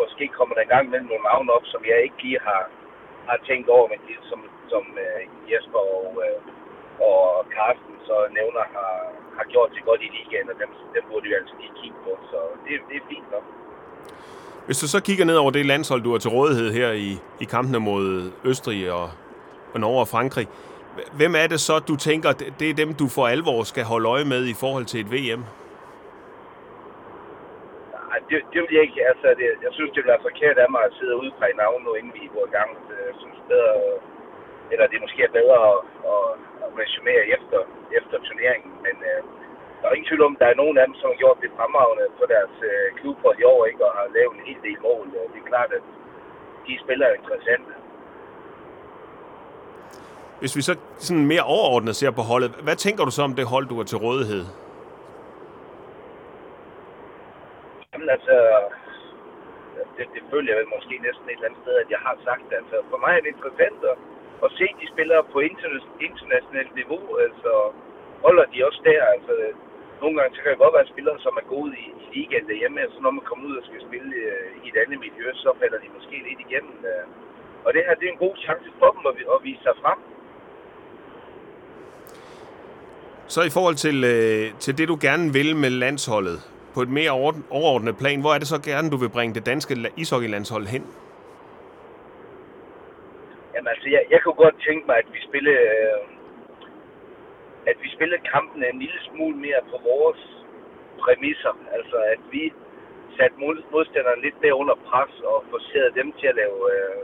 måske kommer der en gang mellem nogle navne op, som jeg ikke lige har, har tænkt over, men det, som, som uh, Jesper og, uh, og Carsten så nævner har, har gjort det godt i ligaen, og dem, dem burde vi altså lige kigge på. Så det, det er fint nok. Hvis du så kigger ned over det landshold, du har til rådighed her i, i kampene mod Østrig og, og Norge og Frankrig, hvem er det så, du tænker, det er dem, du for alvor skal holde øje med i forhold til et VM? Det, det vil jeg ikke. Altså, det, jeg synes, det bliver forkert af mig at sidde og fra i navn nu, inden vi går i gang. Øh, jeg synes bedre, eller det er måske bedre at, at, at resumere efter, efter turneringen. Men øh, der er ingen tvivl om, at der er nogen af dem, som har gjort det fremragende på deres øh, klubhold i år, ikke, og har lavet en hel del mål. Det er klart, at de spiller er interessante. Hvis vi så sådan mere overordnet ser på holdet, hvad tænker du så om det hold, du har til rådighed? Jamen altså, det, det føler jeg vel måske næsten et eller andet sted, at jeg har sagt. Altså, for mig er det interessant at, at se de spillere på internationalt niveau. Altså, holder de også der. Altså, nogle gange så kan det godt være spillere, som er gode i, i ligaen derhjemme, så når man kommer ud og skal spille øh, i et andet miljø, så falder de måske lidt igennem. Øh. Og det her, det er en god chance for dem at, at vise sig frem. Så i forhold til, øh, til det, du gerne vil med landsholdet, på et mere overordnet plan, hvor er det så gerne, du vil bringe det danske ishockeylandshold hen? Jamen altså, jeg, jeg kunne godt tænke mig, at vi spiller, øh, at vi spillede kampen en lille smule mere på vores præmisser. Altså, at vi satte modstanderne lidt mere under pres og forcerede dem til at lave, øh,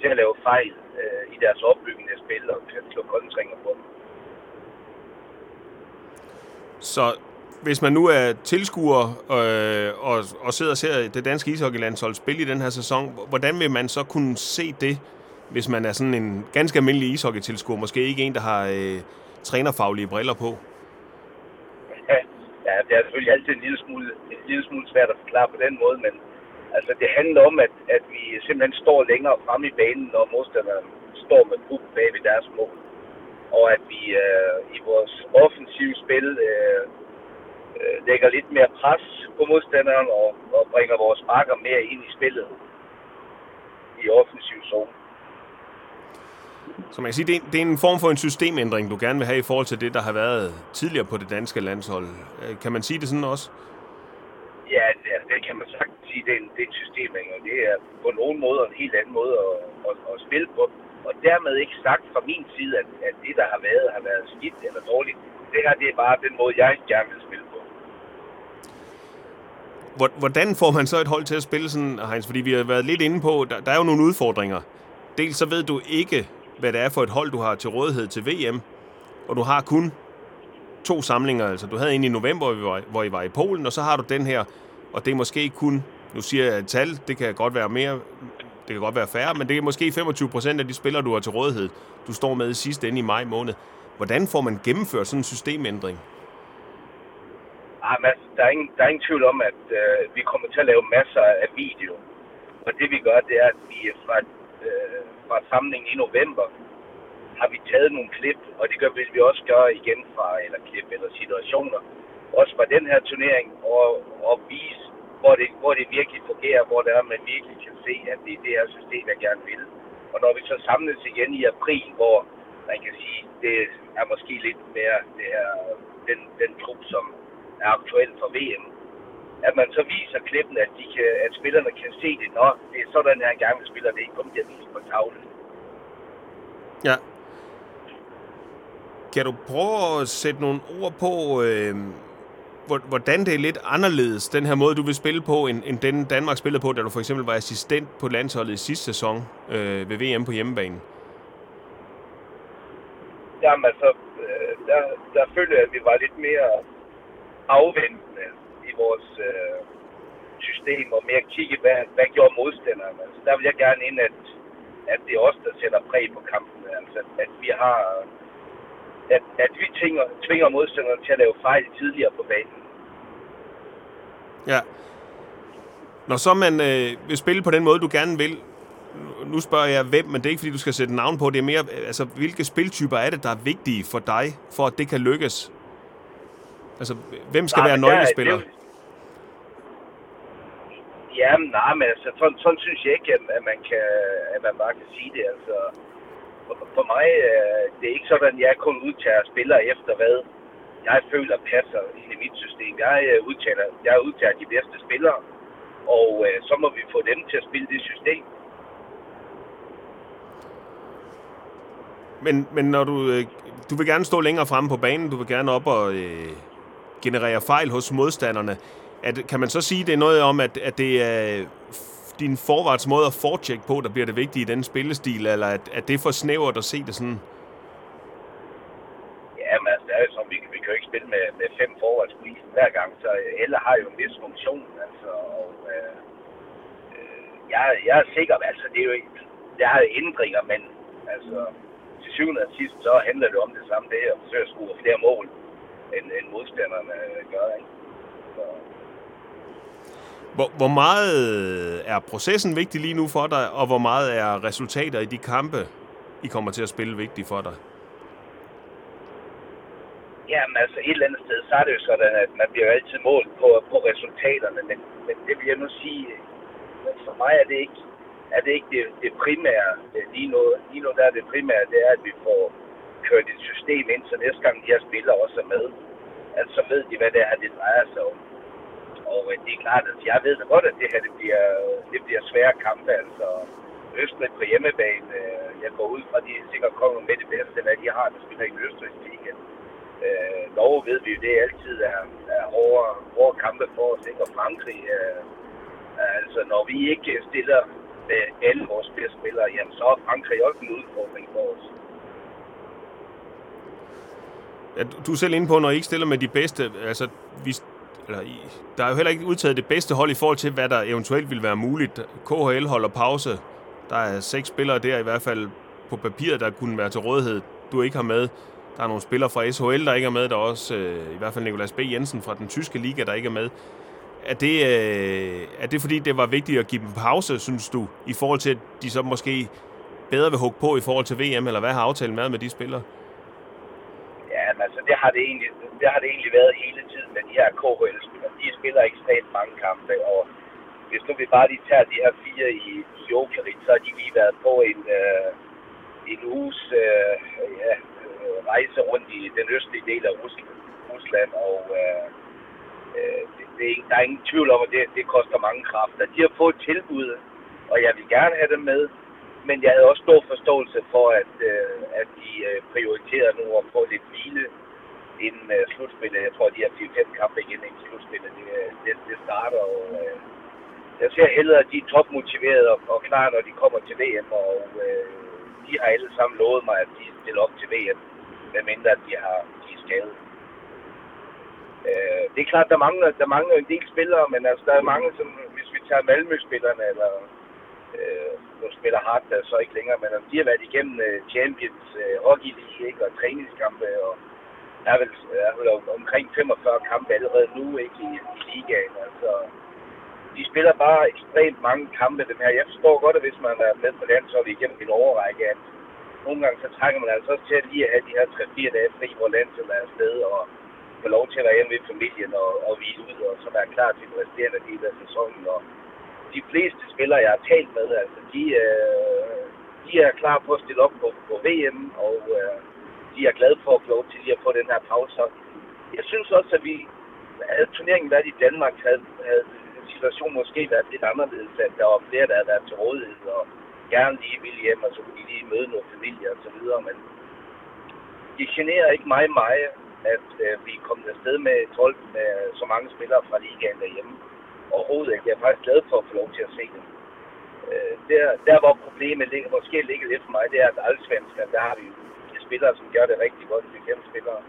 til at lave fejl øh, i deres opbygning af spil og til at slå kontringer på dem. Så hvis man nu er tilskuer øh, og, og sidder og ser det danske ishockeylandshold spille i den her sæson, hvordan vil man så kunne se det, hvis man er sådan en ganske almindelig ishockeytilskuer, måske ikke en, der har øh, trænerfaglige briller på? Ja, ja, det er selvfølgelig altid en lille, smule, en lille smule svært at forklare på den måde, men altså, det handler om, at, at vi simpelthen står længere frem i banen, når modstanderen står med puk bag ved deres mål. Og at vi øh, i vores offensive spil øh, øh, lægger lidt mere pres på modstanderen og, og bringer vores marker mere ind i spillet i offensiv zone. Så man kan sige, det er, det er en form for en systemændring, du gerne vil have i forhold til det, der har været tidligere på det danske landshold. Øh, kan man sige det sådan også? Ja, det, det kan man sagtens sige. Det er en, det er en systemændring, og det er på nogen måde en helt anden måde at, at, at spille på. Og dermed ikke sagt fra min side, at, at det, der har været, har været skidt eller dårligt. Det her, det er bare den måde, jeg gerne vil spille på. Hvordan får man så et hold til at spille sådan, Heinz? Fordi vi har været lidt inde på, der, der er jo nogle udfordringer. Dels så ved du ikke, hvad det er for et hold, du har til rådighed til VM. Og du har kun to samlinger. Altså, du havde en i november, hvor I, var, hvor I var i Polen, og så har du den her. Og det er måske kun, nu siger jeg et tal, det kan godt være mere, det kan godt være færre, men det er måske 25 procent af de spillere, du har til rådighed, du står med i sidste ende i maj måned. Hvordan får man gennemført sådan en systemændring? Ah, men altså, der, er ingen, der er ingen tvivl om, at øh, vi kommer til at lave masser af video. Og det vi gør, det er, at vi fra øh, fra samlingen i november, har vi taget nogle klip, og det gør, vil vi også gøre igen fra, eller klip eller situationer, også fra den her turnering, og, og vise, hvor det, hvor det virkelig fungerer, hvor det er, man virkelig kan se, at det er det her system, jeg gerne vil. Og når vi så samles igen i april, hvor man kan sige, det er måske lidt mere det her, den, den trup, som er aktuel for VM, at man så viser klippen, at, de kan, at spillerne kan se det, når det er sådan her en gang, vi spiller det ikke kun bliver vist på tavlen. Ja. Kan du prøve at sætte nogle ord på, øh, hvordan det er lidt anderledes, den her måde, du vil spille på, end, end den Danmark spillede på, da du for eksempel var assistent på landsholdet i sidste sæson øh, ved VM på hjemmebane? Jamen altså, øh, der, der følte jeg, at vi var lidt mere afventende i vores øh, system, og mere kigge, hvad, hvad gjorde modstanderne. Altså, der vil jeg gerne ind, at, at det er os, der sætter præg på kampen. Altså, at vi har at, at vi tvinger, tvinger modstanderne til at lave fejl tidligere på banen. Ja. Når så man øh, vil spille på den måde, du gerne vil, nu spørger jeg hvem, men det er ikke fordi, du skal sætte navn på, det er mere, øh, altså hvilke spiltyper er det, der er vigtige for dig, for at det kan lykkes? Altså, hvem skal nej, være nøglespiller? Det, Ja, nej, men altså, sådan, sådan synes jeg ikke, at man, kan, at man bare kan sige det. Altså, for, for mig, øh, det er ikke sådan, at jeg kun udtager spillere efter, hvad jeg føler passer i mit system. Jeg øh, udtager, jeg udtager de bedste spillere, og øh, så må vi få dem til at spille det system. Men, men når du, øh, du vil gerne stå længere fremme på banen, du vil gerne op og øh, generere fejl hos modstanderne. At, kan man så sige, det er noget om, at, at det er din forvarts måde at fortjekke på, der bliver det vigtige i den spillestil, eller at, at det er for snævert at se det sådan? Ja, men altså, det er jo sådan, vi, vi kan jo ikke spille med, med fem forvarts hver gang, så alle har jo en vis funktion, altså, og øh, øh, jeg, jeg er sikker, altså, det er jo ikke, der er ændringer, men altså, til syvende og sidst, så handler det om det samme, det er at forsøge at score flere mål, end, end modstanderne gør, ikke? Så, Hvor, hvor meget er processen vigtig lige nu for dig, og hvor meget er resultater i de kampe, I kommer til at spille vigtige for dig? Jamen altså et eller andet sted, så er det jo sådan, at man bliver jo altid målt på, på resultaterne, men, men det vil jeg nu sige, for mig er det ikke, er det, ikke det, det primære lige nu. Lige nu der er det primære, det er, at vi får kørt et system ind, så næste gang de her spillere også er med, at så ved de, hvad det er, det drejer sig om. Og øh, det er klart, at jeg ved da godt, at det her det bliver, det bliver svære kampe. Altså, Østrig på hjemmebane, øh, jeg går ud fra, at de sikkert kommer med det bedste, hvad de har, der spiller i Østrigs weekend. Øh, Norge ved vi jo, det altid er, er hårde, hårde kampe for os, ikke? Og Frankrig, øh, øh altså når vi ikke stiller med alle vores bedste spillere, jamen så er Frankrig også en udfordring for os at du er selv inde på, når I ikke stiller med de bedste, altså vi, eller, der er jo heller ikke udtaget det bedste hold i forhold til, hvad der eventuelt vil være muligt. KHL holder pause. Der er seks spillere der i hvert fald på papiret, der kunne være til rådighed, du ikke har med. Der er nogle spillere fra SHL, der ikke er med. Der er også øh, i hvert fald Nikolas B. Jensen fra den tyske liga, der ikke er med. Er det, øh, er det fordi, det var vigtigt at give dem pause, synes du, i forhold til, at de så måske bedre vil hugge på i forhold til VM, eller hvad har aftalen været med de spillere? Ja, altså det har det egentlig, det har det egentlig været hele tiden med de her KHL-spillere. De spiller ekstremt mange kampe, og hvis nu vi bare lige tager de her fire i, i Jokerit, så har de lige været på en, øh, en uges øh, ja, øh, rejse rundt i den østlige del af Rusland, og øh, øh, det, det er, der er ingen tvivl om, at det, det koster mange kræfter. De har fået tilbud, og jeg vil gerne have dem med, men jeg havde også stor forståelse for, at, øh, at de øh, prioriterer nu at få lidt hvile inden øh, slutspillet. Jeg tror, de har 4-5 kampe igen inden slutspillet. Det, øh, det, det starter, og øh, jeg ser hellere, at de er topmotiverede og, og klar, når de kommer til VM, og øh, de har alle sammen lovet mig, at de stiller op til VM, medmindre at de har de er skadet. Øh, det er klart, der mangler, der mangler en del spillere, men altså, der er mange, som, hvis vi tager Malmø-spillerne, eller øh, nu spiller der så ikke længere, men altså, de har været igennem øh, Champions øh, Hockey League, ikke, og træningskampe, og er vel, er vel omkring 45 kampe allerede nu, ikke, i, i ligaen, altså, de spiller bare ekstremt mange kampe, dem her. Jeg forstår godt, at hvis man er med på landsholdet igennem en overrække, at nogle gange så trænger man altså også til at lige at have de her 3-4 dage fri, hvor landsholdet er afsted, og få lov til at være hjemme ved familien og, og hvile ud, og så være klar til den resterende del af sæsonen. Og de fleste spillere, jeg har talt med, altså, de, øh, de er klar på at stille op på, på VM, og øh, de er glade for at få lov til lige at få den her pause. Jeg synes også, at vi, havde turneringen været i Danmark, havde, havde situationen måske været lidt anderledes, at der var flere, der havde været til rådighed, og gerne lige ville hjem, og så kunne de lige møde nogle familier og så videre, men det generer ikke mig meget, at øh, vi er kommet afsted med 12 med så mange spillere fra ligaen derhjemme. Overhovedet ikke. Jeg er faktisk glad for at få lov til at se dem. Øh, der, der, hvor problemet ligger, måske ligger lidt for mig, det er, at allsvensker, der har vi spillere, som gør det rigtig godt, de kæmpe spillere.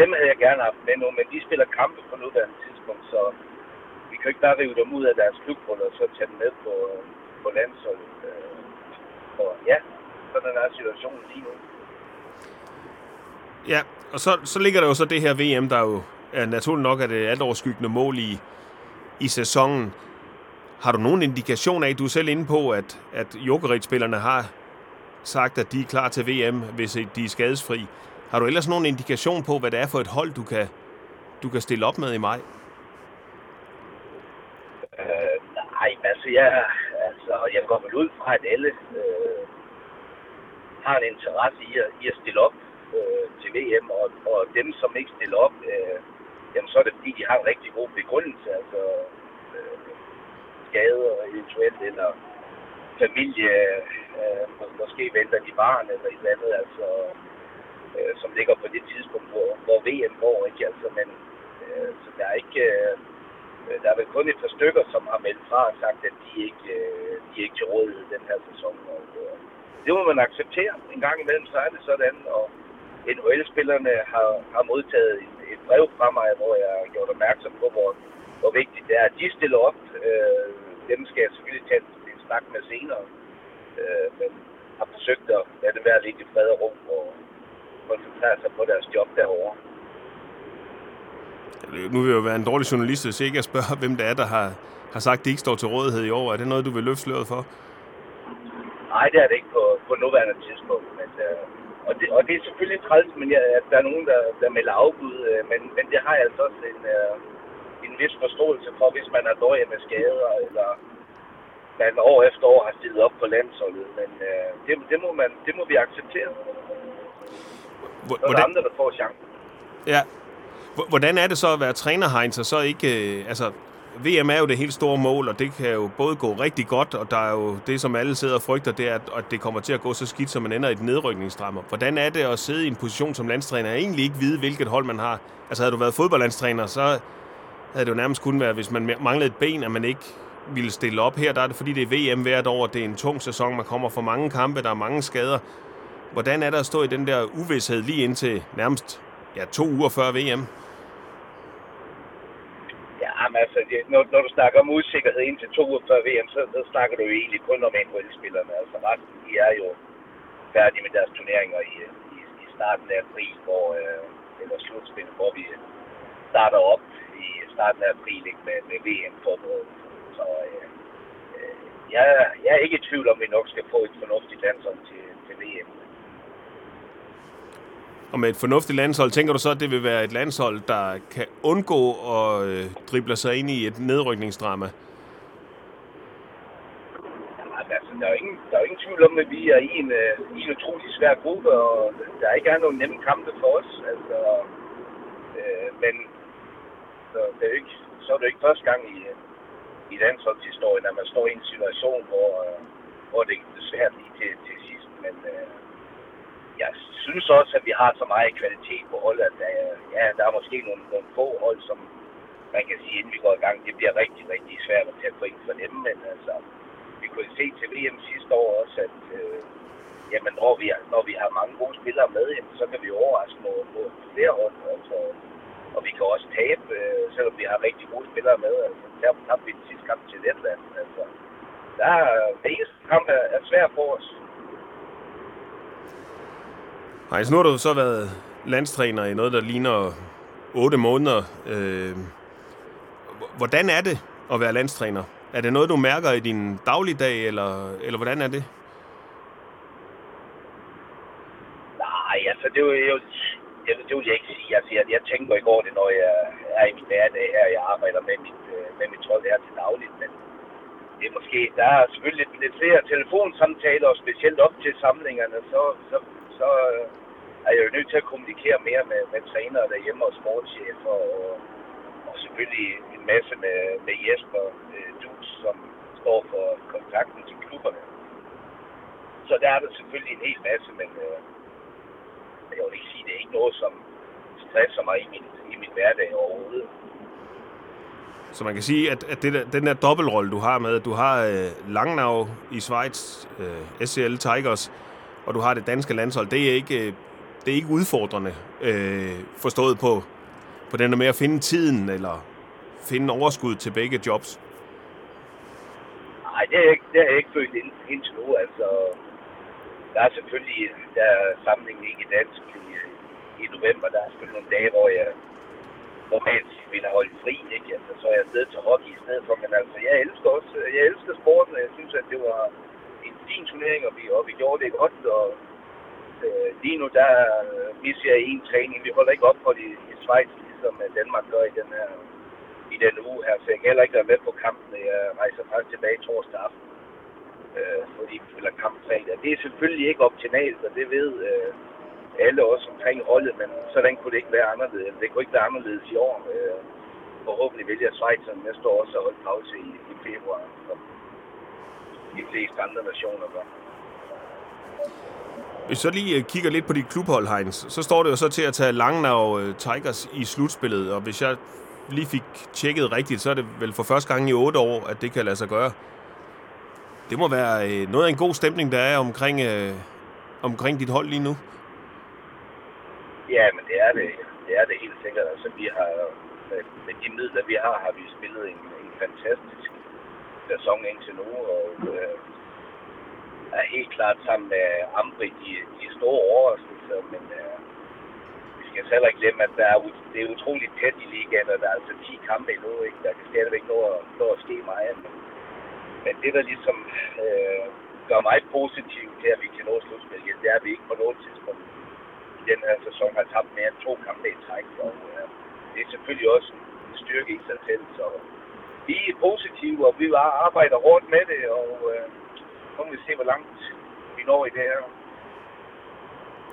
Dem havde jeg gerne haft med nu, men de spiller kampe på nuværende tidspunkt, så vi kan ikke bare rive dem ud af deres klubhold og så tage dem med på, øh, på landsholdet. Øh, og ja, sådan er situationen lige nu. Ja, og så, så ligger der jo så det her VM, der jo er naturligt nok er det alt overskyggende mål i, i sæsonen. Har du nogen indikation af, du er selv inde på, at, at Jokerit-spillerne har sagt, at de er klar til VM, hvis de er skadesfri. Har du ellers nogen indikation på, hvad det er for et hold, du kan, du kan stille op med i maj? Øh, nej, altså jeg, altså jeg går vel ud fra, at alle øh, har en interesse i at, i at stille op øh, til VM, og, og dem, som ikke stiller op, øh, jamen så er det fordi, de har en rigtig god begrundelse, altså øh, skader eventuelt, eller familie, øh, måske venter de barn eller et eller andet, altså, øh, som ligger på det tidspunkt, hvor, hvor VM går, ikke? Altså, men øh, så der er ikke, øh, der er vel kun et par stykker, som har meldt fra og sagt, at de ikke, øh, de er ikke til rådighed den her sæson. Og, øh, det må man acceptere. En gang imellem, så er det sådan, og NHL-spillerne har, har modtaget en et brev fra mig, hvor jeg har gjort opmærksom på, hvor, hvor vigtigt det er, at de stiller op. Øh, dem skal jeg selvfølgelig tage en, snak med senere. Øh, men har forsøgt at lade det være lidt i fred og ro og koncentrere sig på deres job derovre. Nu vil jeg jo være en dårlig journalist, hvis ikke jeg spørger, hvem det er, der har, har sagt, at de ikke står til rådighed i år. Er det noget, du vil løfte sløret for? Nej, det er det ikke på, på nuværende tidspunkt. Men, øh, og, det, og det er selvfølgelig træls, men jeg, at der er nogen, der, der melder afbud. Øh, men, men det har jeg altså også en, øh, en vis forståelse for, hvis man er dårlig med skader, eller man år efter år har stillet op på landsholdet. Men øh, det, det, må man, det må vi acceptere. Hvordan? Så er der andre, der får chancen. Ja. Hvordan er det så at være træner, Heinz, og så ikke... Øh, altså, VM er jo det helt store mål, og det kan jo både gå rigtig godt, og der er jo det, som alle sidder og frygter, det er, at det kommer til at gå så skidt, som man ender i et nedrykningsdrammer. Hvordan er det at sidde i en position som landstræner, og egentlig ikke vide, hvilket hold man har? Altså, havde du været fodboldlandstræner, så havde det jo nærmest kun været, hvis man manglede et ben, at man ikke ville stille op. Her der er det, fordi det er VM hvert år, det er en tung sæson, man kommer for mange kampe, der er mange skader. Hvordan er der at stå i den der uvidshed lige indtil nærmest ja, to uger før VM? Jamen altså, det, når, når du snakker om usikkerhed indtil to uger før VM, så, så snakker du jo egentlig kun om NHL-spillerne. Altså resten, de er jo færdige med deres turneringer i, i, i starten af april, hvor, øh, eller slutspillet, hvor vi starter op i starten af april ikke, med, med VM-forberedelsen. Så øh, øh, jeg, jeg er ikke i tvivl om, at vi nok skal få et fornuftigt landshold til, til VM. Og med et fornuftigt landshold, tænker du så, at det vil være et landshold, der kan undgå at øh, drible sig ind i et nedrykningsdrama? altså, der, er jo ingen, der er jo ingen tvivl om, at vi er i en, øh, i en utrolig svær gruppe, og der ikke er nogen nemme kampe for os. Altså, øh, men så, det er ikke, så er det ikke første gang i, i landsholdshistorien, at man står i en situation, hvor, øh, hvor det er svært lige til, til sidst. Men øh, jeg synes også, at vi har så meget kvalitet på holdet, at der, ja, der er måske nogle, nogle få hold, som man kan sige, inden vi går i gang, det bliver rigtig, rigtig svært at tage point for dem, men altså, vi kunne se til VM sidste år også, at øh, jamen, når, vi, når vi har mange gode spillere med, jamen, så kan vi overraske mod, mod flere hold, altså, og vi kan også tabe, øh, selvom vi har rigtig gode spillere med, altså, der tabte vi den sidste kamp til Letland, altså, der er, det eneste kamp er, er svært for os, Nej, så nu har du så været landstræner i noget, der ligner 8 måneder. Øh, hvordan er det at være landstræner? Er det noget, du mærker i din dagligdag, eller, eller hvordan er det? Nej, altså det er jo, jeg, det vil jeg ikke sige. Altså, jeg, jeg tænker ikke over det, når jeg er i min hverdag her. Jeg arbejder med mit, øh, med mit hold her til dagligt, men det er måske, der er selvfølgelig lidt, lidt flere telefonsamtaler, og specielt op til samlingerne, så, så så øh, er jeg jo nødt til at kommunikere mere med, med trænere derhjemme og sportschefer, og, og selvfølgelig en masse med, med Jesper øh, Dus, som står for kontakten til klubberne. Så der er der selvfølgelig en hel masse, men øh, jeg vil ikke sige, det er ikke noget, som stresser mig i min, i min hverdag overhovedet. Så man kan sige, at, at det der, den der dobbeltrolle, du har med, at du har øh, Langnau i Schweiz, øh, SCL Tigers, og du har det danske landshold, det er ikke, øh, det er ikke udfordrende øh, forstået på, på den der med at finde tiden eller finde overskud til begge jobs? Nej, det er ikke, det er ikke følt ind, indtil nu. Altså, der er selvfølgelig der er samlingen ikke i dansk i, i november. Der er selvfølgelig nogle dage, hvor jeg normalt ville holdt fri, ikke? Altså, så er jeg afsted til hockey i stedet for. Men altså, jeg elsker også, jeg elsker sporten, og jeg synes, at det var fin turnering, og vi, og vi gjorde det godt, og øh, lige nu der øh, misser jeg en træning. Vi holder ikke op for det i Schweiz, ligesom øh, Danmark gør i den her i den uge her, så jeg kan heller ikke være med på kampen. Jeg rejser faktisk tilbage torsdag aften, øh, fordi vi spiller kamp fredag. Det er selvfølgelig ikke optimalt, og det ved øh, alle også omkring holdet, men sådan kunne det ikke være anderledes. Det kunne ikke være anderledes i år. Øh, forhåbentlig vælger Schweiz næste år også at holde pause i, i februar. Så de fleste andre nationer gør. Hvis så lige øh, kigger lidt på dit klubhold, Heinz, så står det jo så til at tage Langnau øh, Tigers i slutspillet, og hvis jeg lige fik tjekket rigtigt, så er det vel for første gang i otte år, at det kan lade sig gøre. Det må være øh, noget af en god stemning, der er omkring, øh, omkring dit hold lige nu. Ja, men det er det. Det er det helt sikkert. Altså, vi har, med, med de midler, vi har, har vi spillet en, en fantastisk sæson indtil nu, og øh, er helt klart sammen med Ambri de, de store overraskelser, men øh, vi skal skal heller ikke glemme, at der er, det er utroligt tæt i ligaen, og der er altså 10 kampe endnu, ikke? Der kan stadigvæk nå at, nå at ske meget. Men, men det, der ligesom øh, gør mig positiv til, at vi kan nå slutspillet, det er, at vi ikke på noget tidspunkt i den her sæson har tabt mere end to kampe i træk. Og øh, det er selvfølgelig også en styrke i sig selv, så vi er positive, og vi arbejder hårdt med det, og øh, så må vi se, hvor langt vi når i det her.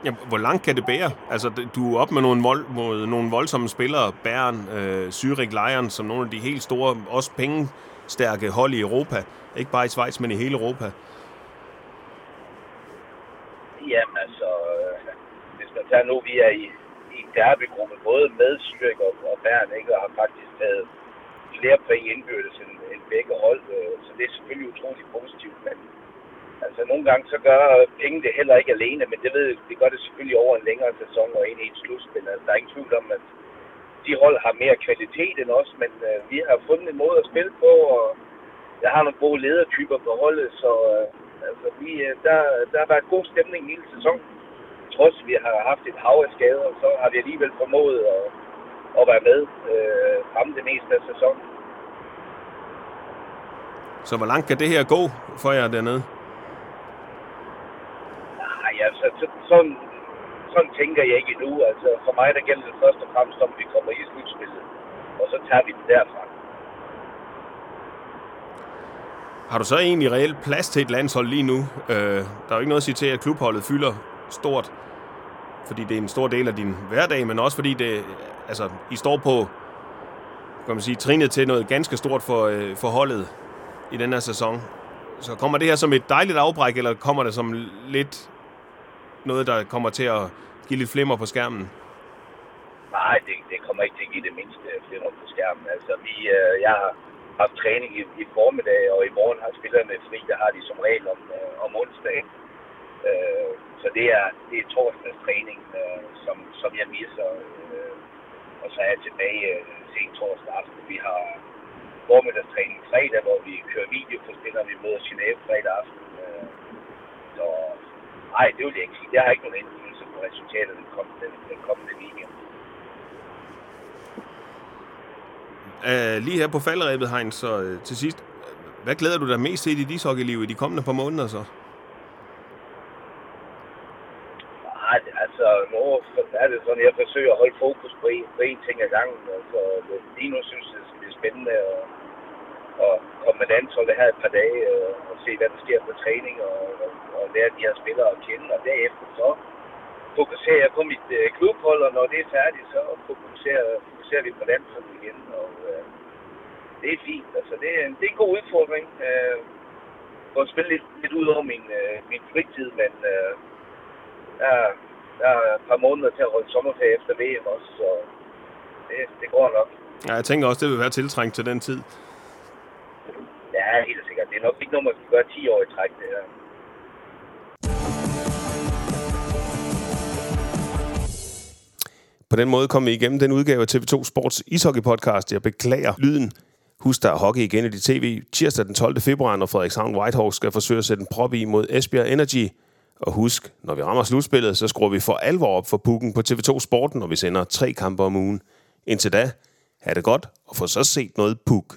Ja, hvor langt kan det bære? Altså, du er op med nogle, vold, mod nogle voldsomme spillere, Bæren, øh, Zürich Lions, som nogle af de helt store, også pengestærke hold i Europa. Ikke bare i Schweiz, men i hele Europa. Jamen altså, øh, hvis man tager nu, vi er i, i en derbygruppe, både med Zürich og, og Bæren, ikke, og har faktisk taget flere point indbyrdes end, end begge hold, øh, så det er selvfølgelig utroligt positivt, men Altså nogle gange så gør penge det heller ikke alene, men det ved det gør det selvfølgelig over en længere sæson og ind i et slutspil. Altså, der er ingen tvivl om, at de hold har mere kvalitet end os, men øh, vi har fundet en måde at spille på, og jeg har nogle gode ledertyper på holdet, så øh, altså, vi, øh, der, der har været god stemning hele sæsonen. Trods vi har haft et hav af skader, så har vi alligevel formået at, at være med øh, frem det meste af sæsonen. Så hvor langt kan det her gå for jer dernede? altså, så, sådan, sådan tænker jeg ikke endnu. Altså, for mig der gælder det først og fremmest, om vi kommer i slutspillet. Og så tager vi det derfra. Har du så egentlig reelt plads til et landshold lige nu? Øh, der er jo ikke noget at sige til, at klubholdet fylder stort, fordi det er en stor del af din hverdag, men også fordi det, altså, I står på kan man sige, trinet til noget ganske stort for, øh, for holdet i den her sæson. Så kommer det her som et dejligt afbræk, eller kommer det som lidt noget, der kommer til at give lidt flimmer på skærmen? Nej, det, det kommer ikke til at give det mindste flimmer på skærmen. Altså, vi, øh, jeg har haft træning i, i formiddag, og i morgen har spillerne fri. Der har de som regel om, øh, om onsdag. Øh, så det er, det er torsdags træning, øh, som, som jeg misser. Og så er jeg tilbage øh, sent torsdag aften. Vi har formiddagstræning fredag, hvor vi kører video for spillere. Vi møder Genève fredag aften. Øh, så Nej, det vil jeg ikke sige. Det har ikke nogen indflydelse på resultatet den kommende, den, kommende weekend. Uh, lige her på faldrebet, Heinz, så uh, til sidst, hvad glæder du dig mest til i dit ishockeyliv i de kommende par måneder så? Nej, år, så er det sådan, at jeg forsøger at holde fokus på en, på en ting ad gangen. Altså, lige nu synes jeg, det er spændende at, at komme med landsholdet her et par dage og, og se, hvad der sker på træning og, og, og lære de her spillere at kende. Og derefter så fokuserer jeg på mit øh, klubhold, og når det er færdigt, så fokuserer, fokuserer vi på landsholdet igen. Og øh, det er fint. Altså, det, er, det er en god udfordring. Øh, for at spille lidt, lidt ud over min, øh, min fritid, men øh, der, der er et par måneder til at holde sommerferie efter VM også, så det, det går nok. Ja, jeg tænker også, det vil være tiltrængt til den tid. Ja, helt sikkert. Det er nok ikke noget, man skal gøre 10 år i træk, det her. På den måde kom vi igennem den udgave af TV2 Sports ishockey podcast. Jeg beklager lyden. Husk, der er hockey igen i dit tv tirsdag den 12. februar, når Frederikshavn Whitehawks skal forsøge at sætte en prop i mod Esbjerg Energy. Og husk, når vi rammer slutspillet, så skruer vi for alvor op for pukken på TV2 Sporten, når vi sender tre kampe om ugen. Indtil da, ha' det godt, og få så set noget puk.